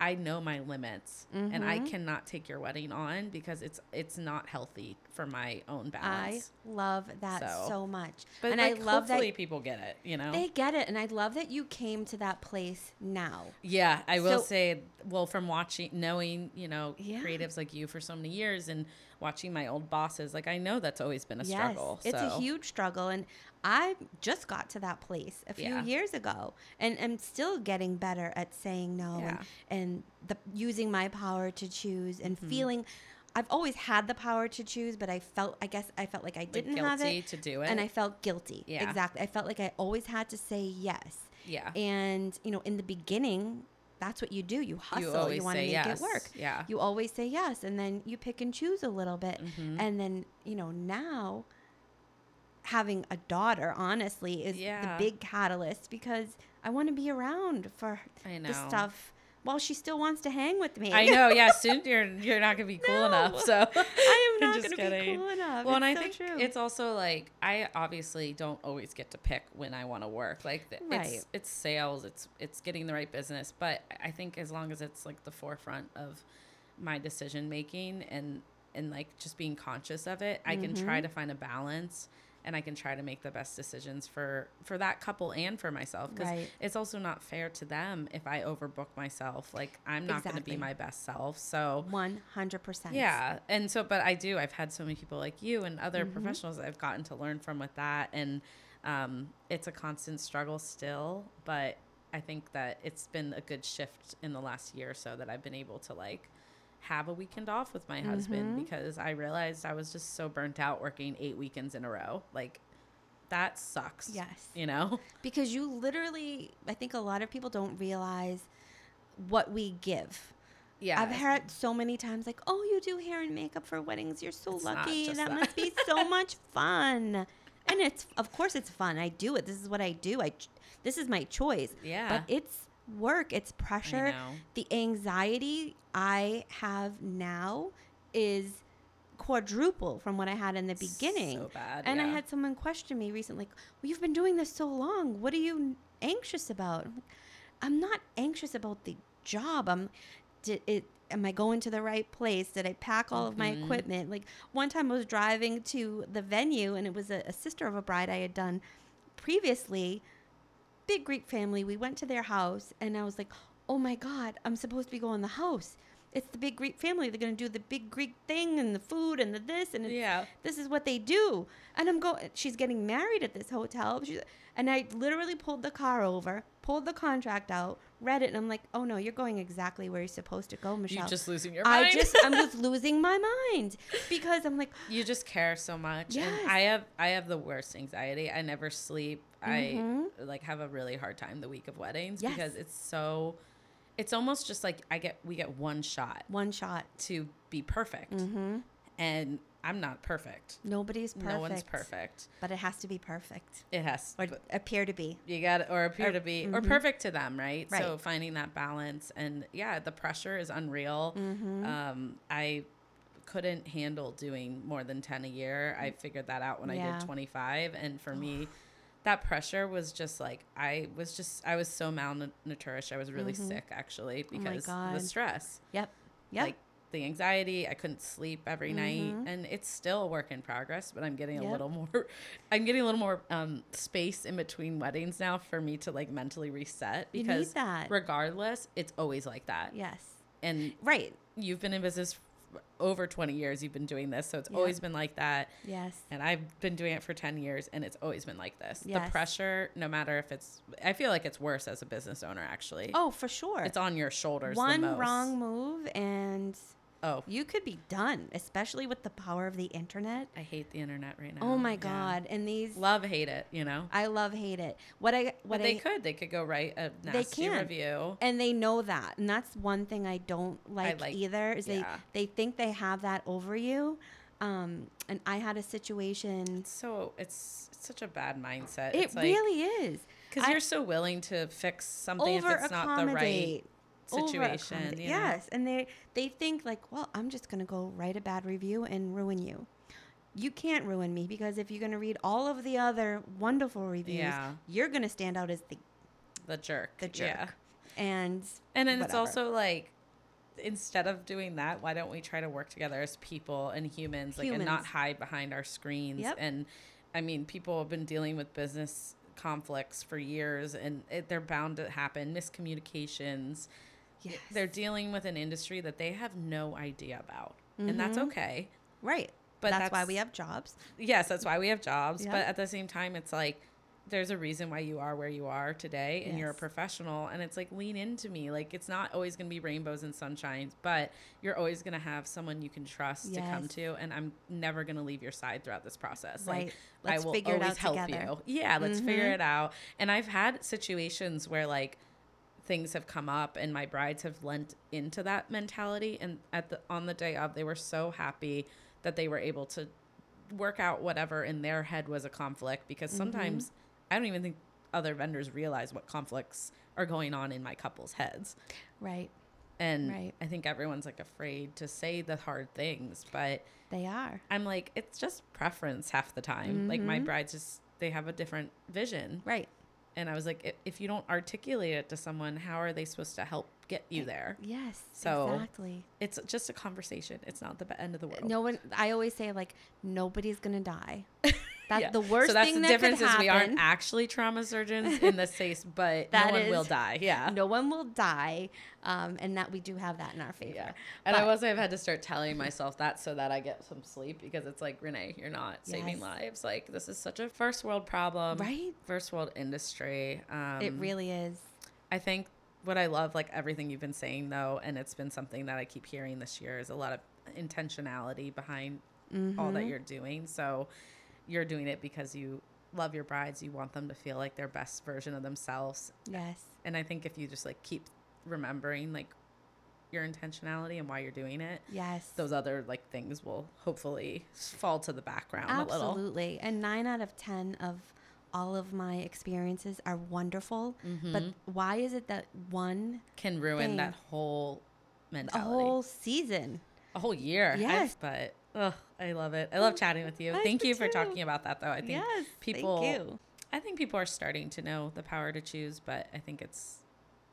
I know my limits, and I Mhm. cannot take your wedding on because it's it's not healthy for my own balance. I love that so, So- much. but and like, I love that hopefully people get it. You know. they get it. And I love that you came to that place now. Yeah, I will So- say, well, from watching, knowing, you know, Yeah. creatives like you for so many years and watching my old bosses, like I know that's always been a struggle. It's a huge struggle. And I just got to that place a few Yeah. years ago and I'm still getting better at saying no and, and the, using my power to choose and Mm-hmm. feeling. I've always had the power to choose, but I felt, I guess I felt like I didn't have guilty it. to do it. And I felt guilty. Yeah. Exactly. I felt like I always had to say yes. yeah. And, you know, in the beginning, that's what you do. You hustle. You, always want to make yes. it work. Yeah. You always say yes. And then you pick and choose a little bit. Mhm. And then, you know, now having a daughter, honestly, is Yeah. the big catalyst because I want to be around for the stuff while she still wants to hang with me. I know. Yeah. Soon you're you're not gonna be cool No. enough. So I am not just going to be kidding. cool enough. Well, and I It's so think true. it's also like I obviously don't always get to pick when I want to work. Like th- Right. it's it's sales, it's it's getting the right business, but I think as long as it's like the forefront of my decision making and and like just being conscious of it, I can Mm-hmm. try to find a balance and I can try to make the best decisions for for that couple and for myself because Right. it's also not fair to them if I overbook myself. Like I'm not going to be my best self. So 100%. yeah. And so, but I do, I've had so many people like you and other Mm-hmm. professionals I've gotten to learn from with that. And um, it's a constant struggle still, but I think that it's been a good shift in the last year or so that I've been able to like have a weekend off with my husband Mm-hmm. because I realized I was just so burnt out working eight weekends in a row. Like, that sucks. Yes. You know? Because you literally, I think a lot of people don't realize what we give. Yeah. I've heard so many times, like, oh, you do hair and makeup for weddings. You're so It's lucky. That, that. must be so much fun. And it's, of course, it's fun. I do it. This is what I do. I, this is my choice. Yeah. But it's work. It's pressure. The anxiety I have now is quadruple from what I had in the beginning. So bad. And I had someone question me recently, like, well, you've been doing this so long. What are you anxious about? I'm, like, I'm not anxious about the job. I'm, did it, am I going to the right place? Did I pack all of my Mhm. equipment? Like one time I was driving to the venue and it was a, a sister of a bride I had done previously. Big Greek family. We went to their house and I was like, oh my God, I'm supposed to be going to the house. It's the big Greek family. They're going to do the big Greek thing and the food and the this and Yeah. this is what they do. And I'm going, she's getting married at this hotel. She's, and I literally pulled the car over, pulled the contract out, read it, and I'm like, oh no, you're going exactly where you're supposed to go, Michelle. You're just losing your mind. I just, I'm just losing my mind because I'm like, you just care so much Yes. and i have i have the worst anxiety i never sleep Mhm. i like have a really hard time the week of weddings Yes. because it's so it's almost just like i get we get one shot one shot. to be perfect Mm-hmm. and i'm not perfect Nobody's perfect. no one's perfect But it has to be perfect it has or but appear to be. you got or appear Or- to be or mhm. perfect to them right? right? so finding that balance and yeah the pressure is unreal Mm-hmm. um i couldn't handle doing more than 10 a year i figured that out when i did 25 and for me that pressure was just like i was just i was so malnourished i was really Mhm. sick actually Oh because of the stress Yep. Yep. like the anxiety i couldn't sleep every night Mhm. and it's still a work in progress but i'm getting a Yep. little more i'm getting a little more um, space in between weddings now for me to like mentally reset because that. regardless it's always like that yes. and Right. you've been in business over 20 years you've been doing this so it's Yeah. always been like that Yes. and i've been doing it for 10 years and it's always been like this Yes. the pressure no matter if it's i feel like it's worse as a business owner actually Oh, for sure. it's on your shoulders the One wrong move and oh you could be done, especially with the power of the internet. i hate the internet right now Oh my Yeah. god! And these, love hate it you know I love hate it. What I what but they I could they could go write a They nasty can. review and they know that, and that's one thing I don't like, like- either. Is yeah. they they think they have that over you. Um, and I had a situation. so it's, it's such a bad mindset It it's like really is. because you're so willing to fix something if it's not the right. Situation Over-accommodate. you know? Yes, and they they think like, well, I'm just gonna go write a bad review and ruin you. You can't ruin me because if you're gonna read all of the other wonderful reviews, Yeah. you're gonna stand out as the the jerk the jerk. yeah And and then it's also like instead of doing that why don't we try to work together as people and humans like and not hide behind our screens Yep. and i mean people have been dealing with business conflicts for years and it, they're bound to happen miscommunications yes, they're dealing with an industry that they have no idea about and that's Mhm. okay Right. But that's, why we have jobs. yes, that's why we have jobs. Yeah. But at the same time, it's like there's a reason why you are where you are today and you're a professional. And it's like lean into me. Like it's not always going to be rainbows and sunshines, but you're always going to have someone you can trust to come to. And I'm never going to leave your side throughout this process. Right. Like Let's I will figure it always out help together. you. Yeah, let's figure Mhm. it out. And I've had situations where like things have come up and my brides have lent into that mentality and at the on the day of they were so happy that they were able to work out whatever in their head was a conflict because sometimes I don't even think other vendors realize what conflicts are going on in my couple's heads. Right. And Right. I think everyone's like afraid to say the hard things, but They are. I'm like it's just preference half the time. Like my Mhm. brides just they have a different vision. Right. And I was like if you don't articulate it to someone, how are they supposed to help get you there? Yes. So, exactly. It's just a conversation. It's not the end of the world. No one. I always say like nobody's gonna die. That's Yeah. the worst so that's thing the that difference could is we aren't actually trauma surgeons in this case, but That no one will die. Yeah. No one will die, um, and that we do have that in our favor. Yeah. And I But- was I've had to start telling myself that so that I get some sleep because it's like Renee, you're not saving Yes. lives. Like this is such a first world problem. Right? First world industry. Um it really is. I think what I love, like everything you've been saying though, and it's been something that I keep hearing this year, is a lot of intentionality behind all that Mhm. you're doing. So you're doing it because you love your brides, you want them to feel like their best version of themselves. Yes. And I think if you just like keep remembering like your intentionality and why you're doing it, Yes. those other like things will hopefully fall to the background a little. Absolutely. And nine out of 10 of all of my experiences are wonderful. But Mhm. why is it that one, Can ruin thing. that whole mentality? a whole season? a whole year. Yes. but ugh, I love it. I love chatting with you. I Thank you for too. talking about that though. I think yes. people Thank you. I think people are starting to know the power to choose, but I think it's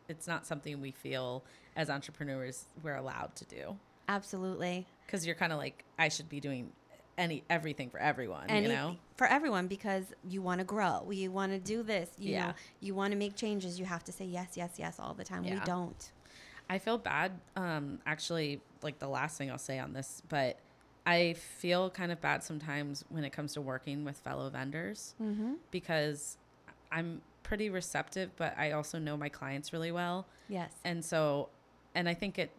it's not something we feel as entrepreneurs we're allowed to do. Absolutely. Cuz you're kind of like I should be doing any everything for everyone, Any, you know? For everyone, because you want to grow. You want to do this. You Yeah. know, you want to make changes. You have to say yes, yes, yes all the time. We don't. I feel bad um actually like the last thing I'll say on this, but I feel kind of bad sometimes when it comes to working with fellow vendors. Mm-hmm. because I'm pretty receptive, but I also know my clients really well. Yes. And so, and I think it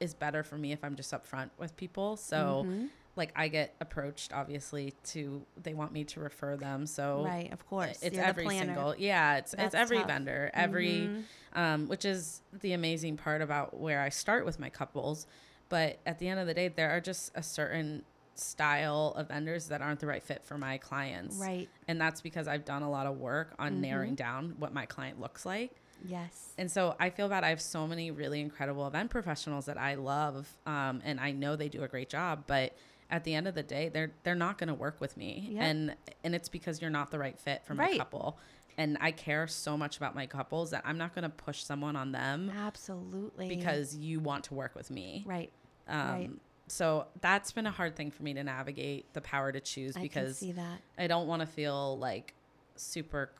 is better for me if I'm just upfront with people. So, Mhm. like, I get approached obviously to, they want me to refer them. So, right, of course. it's You're every single, yeah, it's, That's it's every tough. vendor, every, Mhm. um, which is the amazing part about where I start with my couples. But at the end of the day, there are just a certain style of vendors that aren't the right fit for my clients. Right. And that's because I've done a lot of work on Mhm. narrowing down what my client looks like. Yes. And so I feel bad. I have so many really incredible event professionals that I love, um, and I know they do a great job. But at the end of the day, they're they're not going to work with me, Yep. and and it's because you're not the right fit for my Right. couple. And I care so much about my couples that I'm not going to push someone on them Absolutely. because you want to work with me. Right. Um, right. So that's been a hard thing for me to navigate the power to choose I because see that. I don't want to feel like super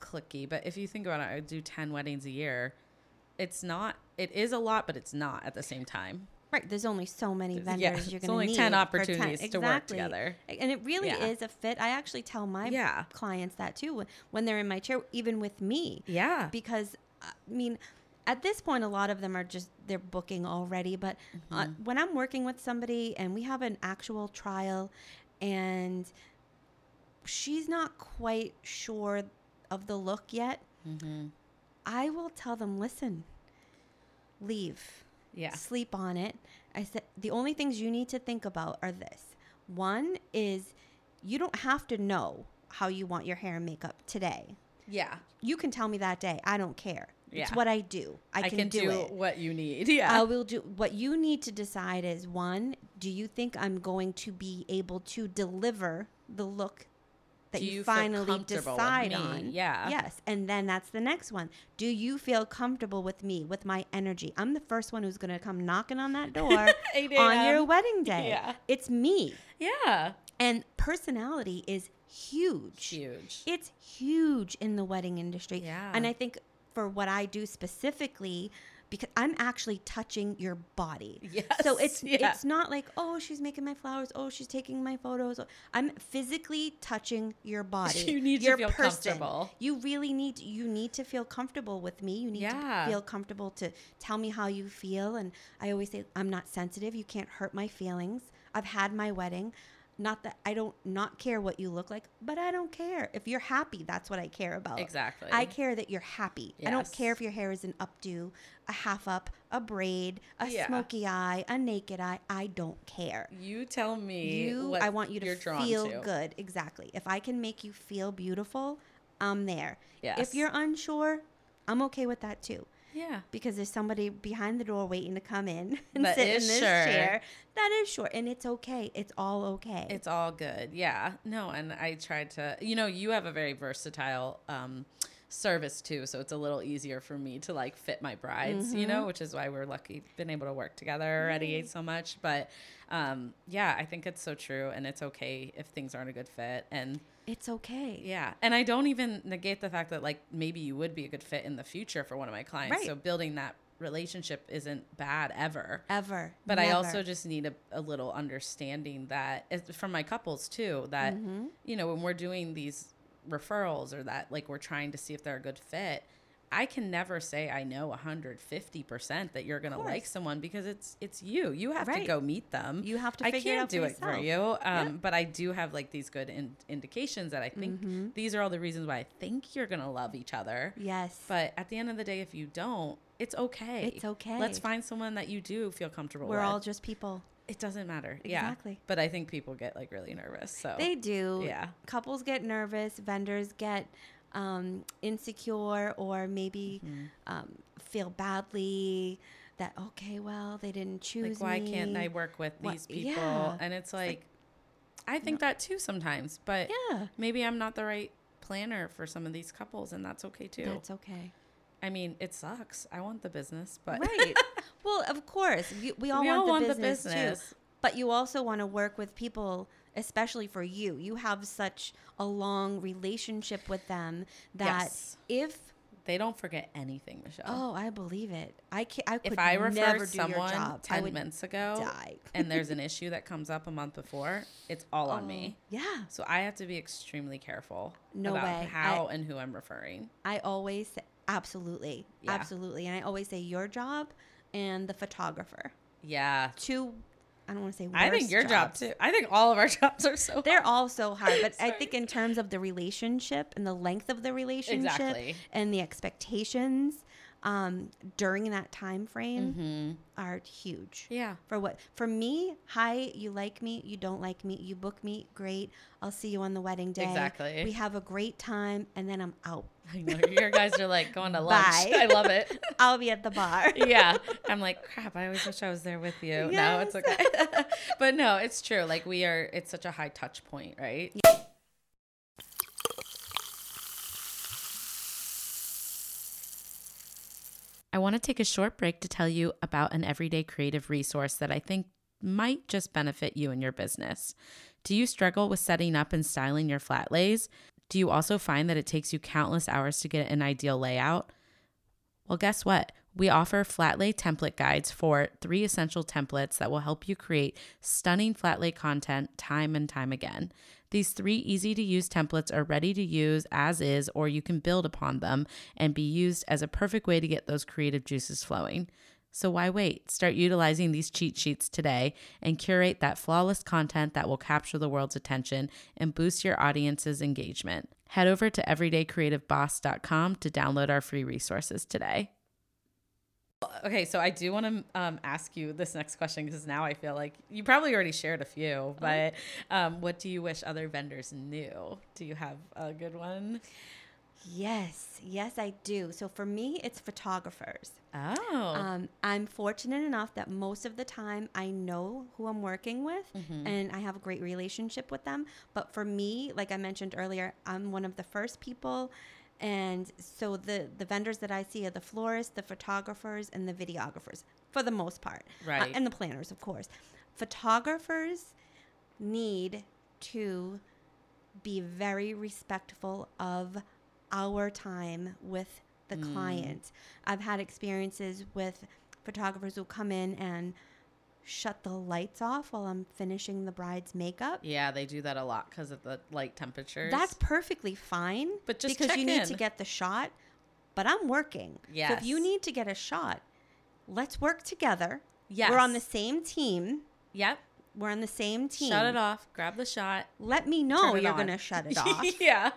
clicky. But if you think about it, I do 10 weddings a year. It's not, it is a lot, but it's not at the same time. Right. There's only so many vendors yeah, you're going to need. There's only 10 for opportunities to work together. And it really Yeah. is a fit. I actually tell my Yeah. clients that too when- they're in my chair, even with me, Yeah. because I mean, at this point, a lot of them are just they're booking already. But uh, Mm-hmm. when I'm working with somebody and we have an actual trial, and she's not quite sure of the look yet, Mm-hmm. I will tell them, listen, leave. Yeah. sleep on it. I said the only things you need to think about are this. One is you don't have to know how you want your hair and makeup today. Yeah. You can tell me that day. I don't care. Yeah. It's what I do. I, can, do, it. what you need. Yeah. I will do what you need to decide is one, do you think I'm going to be able to deliver the look that you, you finally decide on? Yeah. Yes. And then that's the next one. Do you feel comfortable with me, with my energy? I'm the first one who's going to come knocking on that door on your wedding day. Yeah. It's me. Yeah. And personality is huge. Huge. It's huge in the wedding industry. Yeah. And I think for what I do specifically, because I'm actually touching your body. Yes, So it's yeah. it's not like oh she's making my flowers, oh she's taking my photos. I'm physically touching your body. You need to your feel comfortable. You really need you need to feel comfortable with me. You need Yeah. to feel comfortable to tell me how you feel. And I always say I'm not sensitive. You can't hurt my feelings. I've had my wedding. Not that I don't not care what you look like, but I don't care. If you're happy, that's what I care about. Exactly. I care that you're happy. I don't care if your hair is an updo, a half up, a braid, a Yeah. smoky eye, a naked eye. I don't care. You tell me. You, what I want you to feel to. good. Exactly. If I can make you feel beautiful, I'm there. Yes. If you're unsure, I'm okay with that too. Yeah. Because there's somebody behind the door waiting to come in and That sit in this sure. chair. That is sure. And it's okay. It's all okay. It's all good. Yeah. No, and I tried to, you know, you have a very versatile um, service too. So it's a little easier for me to like fit my brides, you Mm-hmm. know, which is why we're lucky been able to work together already so much. But um, yeah, I think it's so true. And it's okay if things aren't a good fit. And it's okay. yeah. And I don't even negate the fact that like maybe you would be a good fit in the future for one of my clients. Right. So building that relationship isn't bad ever. Ever. But I also just need a, a little understanding that it's from my couples too, that, Mm-hmm. you know, when we're doing these referrals or that like we're trying to see if they're a good fit, I can never say I know 150% that you're going to like someone because it's it's you. You have to go meet them. You have to I can't out for do it for you. Um, But I do have like these good in- indications that I think Mm-hmm. these are all the reasons why I think you're going to love each other. Yes. But at the end of the day, if you don't, it's okay. It's okay. Let's find someone that you do feel comfortable with. We're all just people. It doesn't matter. Exactly. Yeah. But I think people get like really nervous. So They do. Yeah. Couples get nervous. Vendors get um, insecure or maybe Mm-hmm. um, feel badly that, okay, well, they didn't choose like why can't. I work with these people? yeah. And it's like, I think that too sometimes. But Yeah. maybe I'm not the right planner for some of these couples, and that's okay too. That's okay. I mean, it sucks. I want the business, but Right. well, of course. We, we all, We want, all the want the business business. too. But you also want to work with people, especially for you. You have such a long relationship with them that Yes. if they don't forget anything, Michelle. Oh, I believe it. I can I could if I refer never someone job. 10 would minutes ago and there's an issue that comes up a month before, it's all on me. Oh, yeah. So I have to be extremely careful No about way. how and who I'm referring. I always say, absolutely. Yeah. Absolutely. And I always say your job and the photographer. Yeah. Two I don't want to say I think your job too. I think all of our jobs are so They're all so hard, but I think in terms of the relationship and the length of the relationship Exactly. and the expectations um, during that time frame Mm-hmm. are huge. Yeah. For what? For me, hi, you like me, you don't like me, you book me, great. I'll see you on the wedding day. Exactly. We have a great time, and then I'm out. I know your guys are like going to lunch. Bye. I love it. I'll be at the bar. yeah. I'm like, crap, I always wish I was there with you. No, it's okay. but no, it's true. Like we are it's such a high touch point, right? I want to take a short break to tell you about an everyday creative resource that I think might just benefit you and your business. Do you struggle with setting up and styling your flat lays? Do you also find that it takes you countless hours to get an ideal layout? Well, guess what? We offer flat lay template guides for three essential templates that will help you create stunning flat lay content time and time again. These three easy to use templates are ready to use as is, or you can build upon them and be used as a perfect way to get those creative juices flowing. So why wait? Start utilizing these cheat sheets today and curate that flawless content that will capture the world's attention and boost your audience's engagement. Head over to everydaycreativeboss.com to download our free resources today. Okay, so I do want to um, ask you this next question because now I feel like you probably already shared a few, but um, what do you wish other vendors knew? Do you have a good one? Yes, yes, I do. So for me, it's photographers. Oh, Um, I'm fortunate enough that most of the time I know who I'm working with Mm-hmm. and I have a great relationship with them. But for me, like I mentioned earlier, I'm one of the first people. And so the, the vendors that I see are the florists, the photographers, and the videographers for the most part. Uh, and the planners, of course. Photographers need to be very respectful of our time with the client. I've had experiences with photographers who come in and shut the lights off while I'm finishing the bride's makeup. Yeah, they do that a lot because of the light temperatures. That's perfectly fine. But just because you check need to get the shot. But I'm working. So if you need to get a shot, let's work together. yes. We're on the same team. Yep. We're on the same team. Shut it off. Grab the shot. Let me know you're going to shut it off. yeah.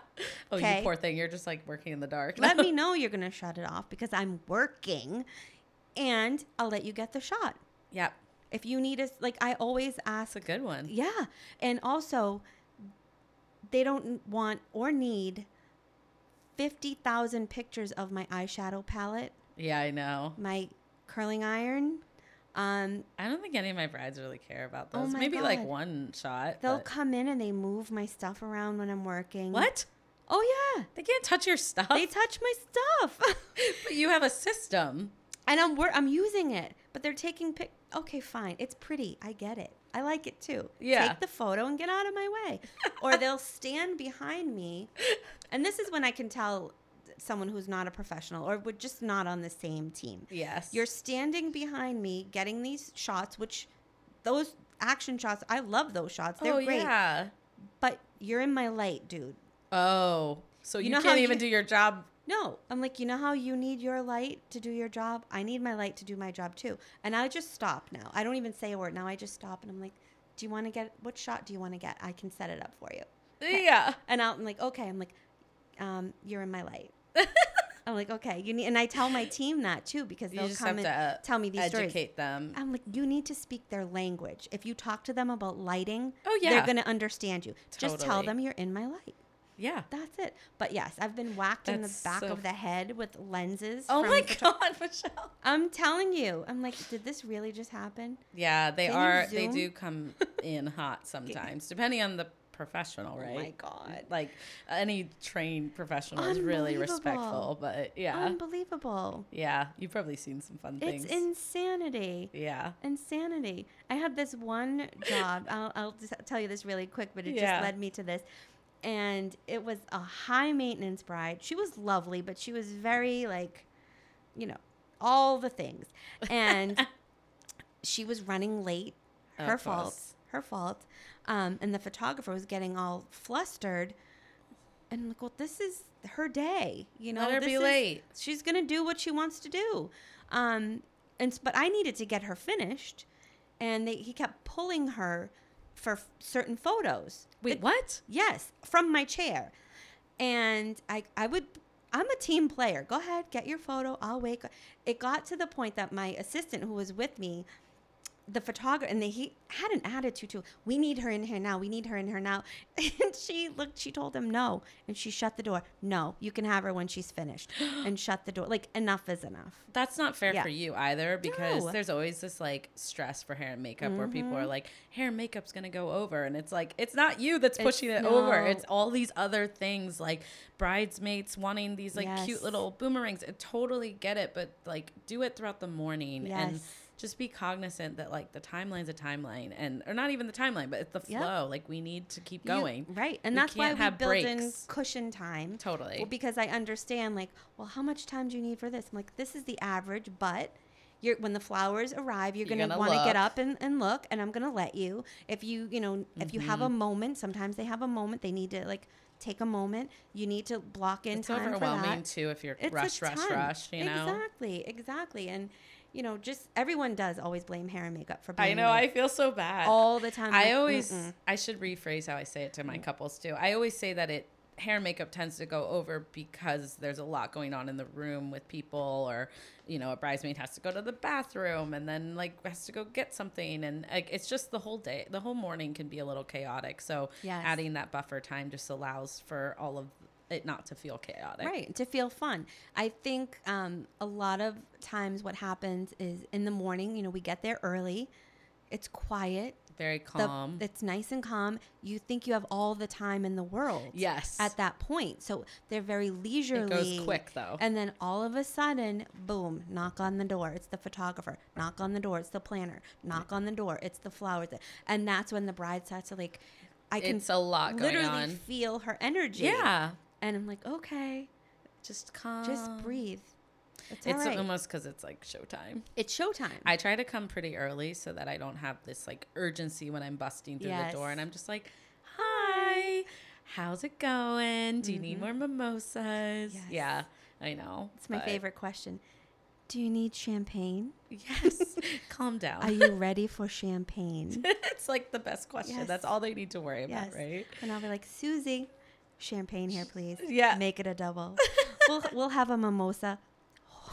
Oh, Okay. you poor thing. You're just like working in the dark. let me know you're going to shut it off because I'm working and I'll let you get the shot. Yep. If you need us, like I always ask, That's a good one. yeah. And also, they don't want or need 50,000 pictures of my eyeshadow palette, Yeah, I know. my curling iron. Um, I don't think any of my brides really care about Oh those. my Maybe like one shot. they'll but- come in and they move my stuff around when I'm working. What? Oh, yeah. They can't touch your stuff. They touch my stuff. but you have a system. and I'm wor- I'm using it, but they're taking pic. Okay, fine. It's pretty. I get it. I like it too. Yeah. Take the photo and get out of my way. or they'll stand behind me, and this is when I can tell someone who's not a professional or we're just not on the same team. Yes. You're standing behind me, getting these shots, which those action shots, I love those shots. They're oh great. yeah. But you're in my light, dude. Oh, so you, You know can't even you- do your job. No, I'm like, you know how you need your light to do your job? I need my light to do my job too. And I just stop now. I don't even say a word. Now I just stop and I'm like, do you want to get, what shot do you want to get? I can set it up for you. Yeah. And I'm like, okay. I'm like, um, you're in my light. I'm like, okay. You need, and I tell my team that too because they'll come and to uh, tell me these stories. educate them. I'm like, you need to speak their language. If you talk to them about lighting, Oh, yeah. they're going to understand you. Just tell them you're in my light. Yeah. That's it. But yes, I've been whacked in the back so of the head with lenses. Oh my God, Michelle. I'm telling you. I'm like, did this really just happen? Yeah, they Can are. They do come in hot sometimes, depending on the professional, right? Oh my god. Like any trained professional is really respectful, but yeah, Unbelievable. yeah, you've probably seen some fun It's things. insanity. yeah, Insanity. I had this one job. I'll, I'll just tell you this really quick, but it Yeah. just led me to this. And it was a high maintenance bride. She was lovely, but she was very like, you know, all the things. And she was running late. Her Of fault. course. Her fault. Um, and the photographer was getting all flustered. And I'm like, well, this is her day. You know, Let her this be is- late. She's gonna do what she wants to do. Um, and but I needed to get her finished, and they, he kept pulling her for f- certain photos. Wait, It- what? Yes, from my chair. And I, I would, I'm a team player. Go ahead, get your photo. I'll wait. It got to the point that my assistant who was with me, the photographer, and they, he had an attitude too. We need her in here now. We need her in here now. And she looked, she told him no. And she shut the door. No, you can have her when she's finished. and shut the door. Like, enough is enough. That's not fair Yeah. for you either because No. there's always this like stress for hair and makeup where people Mm-hmm. are like, hair and makeup's gonna go over. And it's like, it's not you that's It's- pushing it over. It's all these other things like bridesmaids wanting these like cute little boomerangs. I totally get it, but like do it throughout the morning and Yes. Just be cognizant that like the timeline's a timeline and or not even the timeline, but it's the Yep. flow. Like we need to keep You- going. right. And We that's why we have build in cushion time. Totally. Well, because I understand, like, well, how much time do you need for this? I'm like, this is the average, but you're when the flowers arrive, you're, You're gonna, gonna want to get up and, and look, and I'm gonna let you. If you, you know, if you Mm-hmm. have a moment, sometimes they have a moment. They need to like take a moment. You need to block in It's time for overwhelming that. too if you're It's rush, rush, rush, you know? Exactly, exactly, and you know, just everyone does always blame hair and makeup for being I know. late I feel so bad. all the time. I like, always, "Mm-mm." I should rephrase how I say it to my mm. couples too. I always say that it hair and makeup tends to go over because there's a lot going on in the room with people, or you know, a bridesmaid has to go to the bathroom and then like has to go get something, and like it's just the whole day, the whole morning can be a little chaotic. So Yes. adding that buffer time just allows for all of it not to feel chaotic. Right, to feel fun. I think um, a lot of times what happens is in the morning, you know, we get there early, it's quiet, Very the- calm. it's nice and calm. You think you have all the time in the world. yes. At that point. So they're very leisurely. goes quick, though. And then all of a sudden, boom, knock on the door. It's the photographer. Knock on the door. It's the planner. Knock on the door. It's the flowers. And that's when the bride starts to like, I can it's a lot going literally feel her energy. Yeah. And I'm like, okay, Just calm. Just breathe. It's, It's right. almost because it's like showtime. it's showtime. I try to come pretty early so that I don't have this like urgency when I'm busting through the door and I'm just like, hi, how's it going? Do you need more mimosas? Mm-hmm. Yes. Yeah, I know. it's my favorite question. Do you need champagne? Yes, calm down. Are you ready for champagne? it's like the best question. Yes. That's all they need to worry about, Yes. right? And I'll be like, Susie, champagne here, please. Yeah. Make it a double. we'll we'll have a mimosa.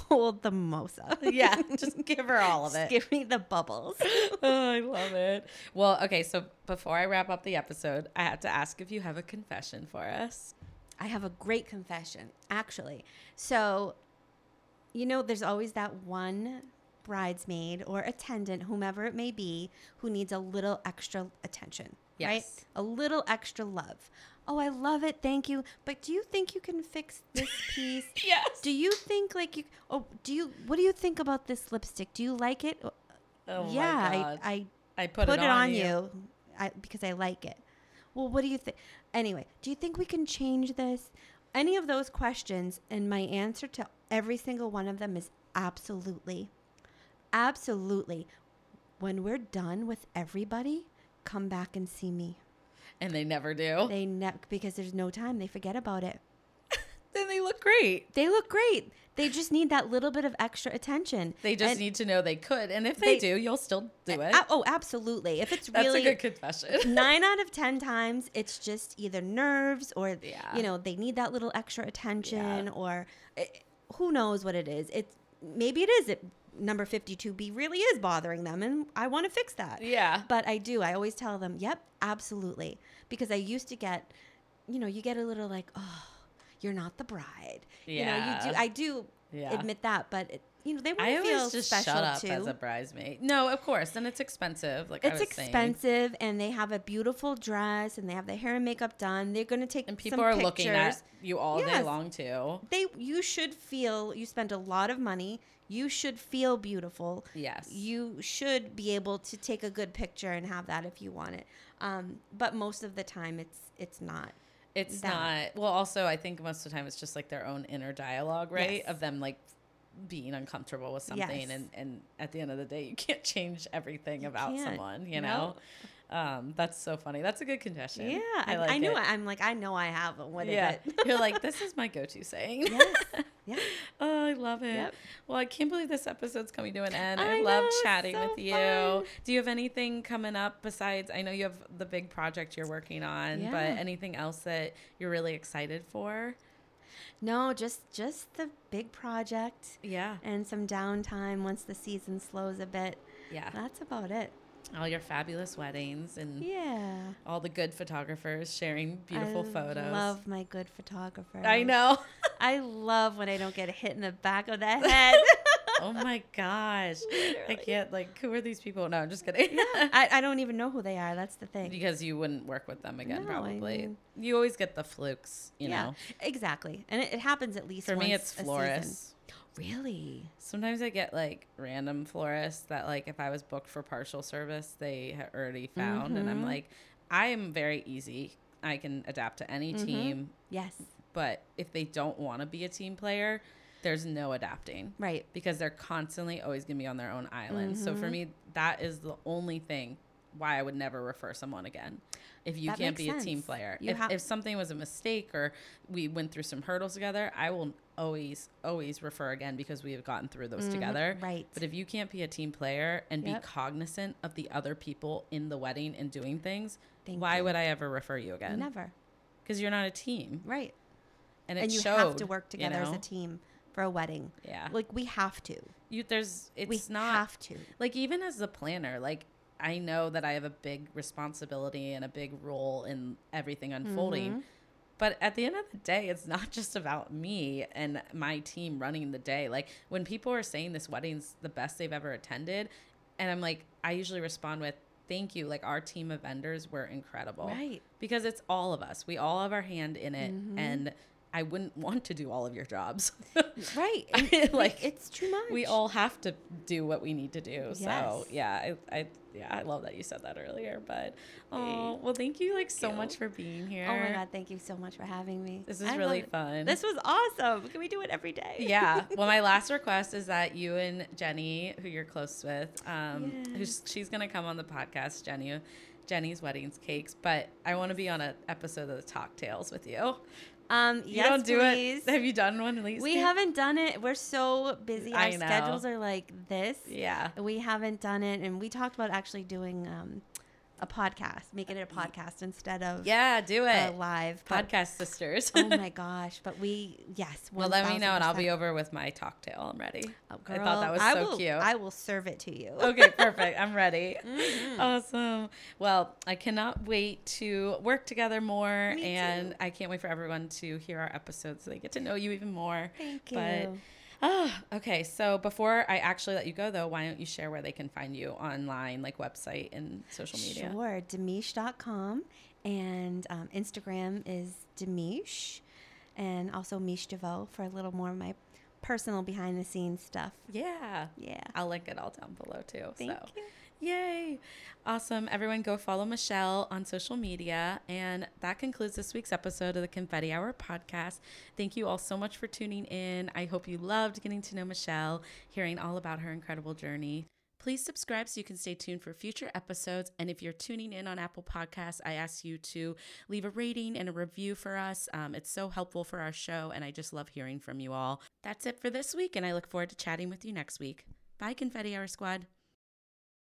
Hold the mimosa. Yeah, just give her all of Just it. Give me the bubbles. oh, I love it. Well, okay, so before I wrap up the episode, I have to ask if you have a confession for us. I have a great confession, actually. So, you know, there's always that one bridesmaid or attendant, whomever it may be, who needs a little extra attention, right? Yes. A little extra love. Oh, I love it. Thank you. But do you think you can fix this piece? Yes. do you think like you Oh, do you what do you think about this lipstick? Do you like it? Oh, oh yeah, my god. I I I, put, put, it, on, you, I, because I like it. Well, what do you think? Anyway, do you think we can change this? Any of those questions, and my answer to every single one of them is absolutely. Absolutely. When we're done with everybody, come back and see me. And they never do. They ne- because there's no time. They forget about it. then they look great. They look great. They just need that little bit of extra attention. They just And- need to know they could. And if they, They- do, you'll still do it. Oh, absolutely. If it's really That's a good confession. nine out of ten times it's just either nerves or Yeah. you know they need that little extra attention or eh, who knows what it is it's maybe it is it number 52b really is bothering them and i want to fix that yeah. but i do i always tell them yep absolutely because i used to get you know you get a little like oh you're not the bride you know you Yeah. do i do Yeah. admit that but it, you know they want to feel just special shut up too as a bridesmaid. No, of course. And it's expensive. Like I it's was saying. expensive and they have a beautiful dress and they have the hair and makeup done they're going to take And people some are pictures. looking at you all day long too. they you should feel you spend a lot of money you should feel beautiful Yes. you should be able to take a good picture and have that if you want it um, but most of the time it's it's not It's that. not. Well, also, I think most of the time it's just like their own inner dialogue, right? Yes. Of them like being uncomfortable with something, Yes. and and at the end of the day, you can't change everything You about can't. someone. You No. know, um, that's so funny. That's a good confession. yeah I, i, like I knew it. i'm like i know i have one What is yeah, it you're like this is my go-to saying. yes yeah Oh, I love it. Yep. Well, I can't believe this episode's coming to an end. I, I love know, chatting so with you. fun. Do you have anything coming up besides? I know you have the big project you're working on, but anything else that you're really excited for? No just just the big project Yeah. and some downtime once the season slows a bit Yeah. that's about it All your fabulous weddings and yeah all the good photographers sharing beautiful photos. I photos. love my good photographer I know. I love when I don't get hit in the back of the head. Oh my gosh. I can't like who are these people? No, I'm just kidding. I, I don't even know who they are. That's the thing. because you wouldn't work with them again No, I probably. mean- you always get the flukes, you yeah, know. exactly. And it, it happens at least For me it's florists. Really? Sometimes I get like random florists that like if I was booked for partial service, they had already found and I'm Mhm. like I am very easy. I can adapt to any Mhm. team, Yes. but if they don't want to be a team player, there's no adapting Right. because they're constantly always going to be on their own island. So for Mhm. me that is the only thing why I would never refer someone again. If you That can't be a team player. You If, have- if something was a mistake or we went through some hurdles together, I will always always refer again because we have gotten through those Mhm. together. Right. But if you can't be a team player and Yep. be cognizant of the other people in the wedding and doing things, Thank why you. would I ever refer you again? Never. Because you're not a team, Right. and it and you showed, have to work you together as a team for a wedding. Yeah, Like we have to. you there's it's we not have to. like even as the planner, like I know that I have a big responsibility and a big role in everything unfolding. Mhm. But at the end of the day, it's not just about me and my team running the day. Like when people are saying this wedding's the best they've ever attended, and I'm like, I usually respond with, "Thank you." Like our team of vendors were incredible, Right. Because it's all of us. We all have our hand in it, Mhm. and I wouldn't want to do all of your jobs. right. I mean, like it's too much. we all have to do what we need to do. Yes. So yeah, I, I yeah, I love that you said that earlier. But oh, well, thank you like so you. much for being here. Oh my god! Thank you so much for having me. This is I really fun. This was awesome. Can we do it every day? yeah. Well, my last request is that you and Jenny, who you're close with, um, who's she's gonna come on the podcast, Jenny, Jenny's weddings cakes. But I want to be on an episode of the Talk Tales with you. Um. You yes, don't do please. it. Have you done one at least? We haven't done it. We're so busy. Our I know. schedules are like this. Yeah. We haven't done it, and we talked about actually doing um, a podcast, making it a podcast instead of Yeah. Do a it. live but- Podcast sisters. oh my gosh! But we yes. well, let me know, and I'll be over with my talk tale. I'm ready. Oh, I thought that girl, was I so will- cute. I will serve it to you. okay, perfect. I'm ready. Mm-hmm. Awesome. Well, I cannot wait to work together more, Me and too. I can't wait for everyone to hear our episodes so they get to know you even more. Thank But you. Ah, okay. So before I actually let you go, though, why don't you share where they can find you online, like website and social media? Sure, Demiche.com and um, Instagram is Demiche and also Mish DeVoe for a little more of my personal behind the scenes stuff. Yeah. Yeah. I'll link it all down below too. Thank so. you. Yay. Awesome. Everyone go follow Michelle on social media. And that concludes this week's episode of the Confetti Hour podcast. Thank you all so much for tuning in. I hope you loved getting to know Michelle, hearing all about her incredible journey. Please subscribe so you can stay tuned for future episodes. And if you're tuning in on Apple Podcasts, I ask you to leave a rating and a review for us. Um, it's so helpful for our show, and I just love hearing from you all. That's it for this week, and I look forward to chatting with you next week. Bye, Confetti Hour Squad.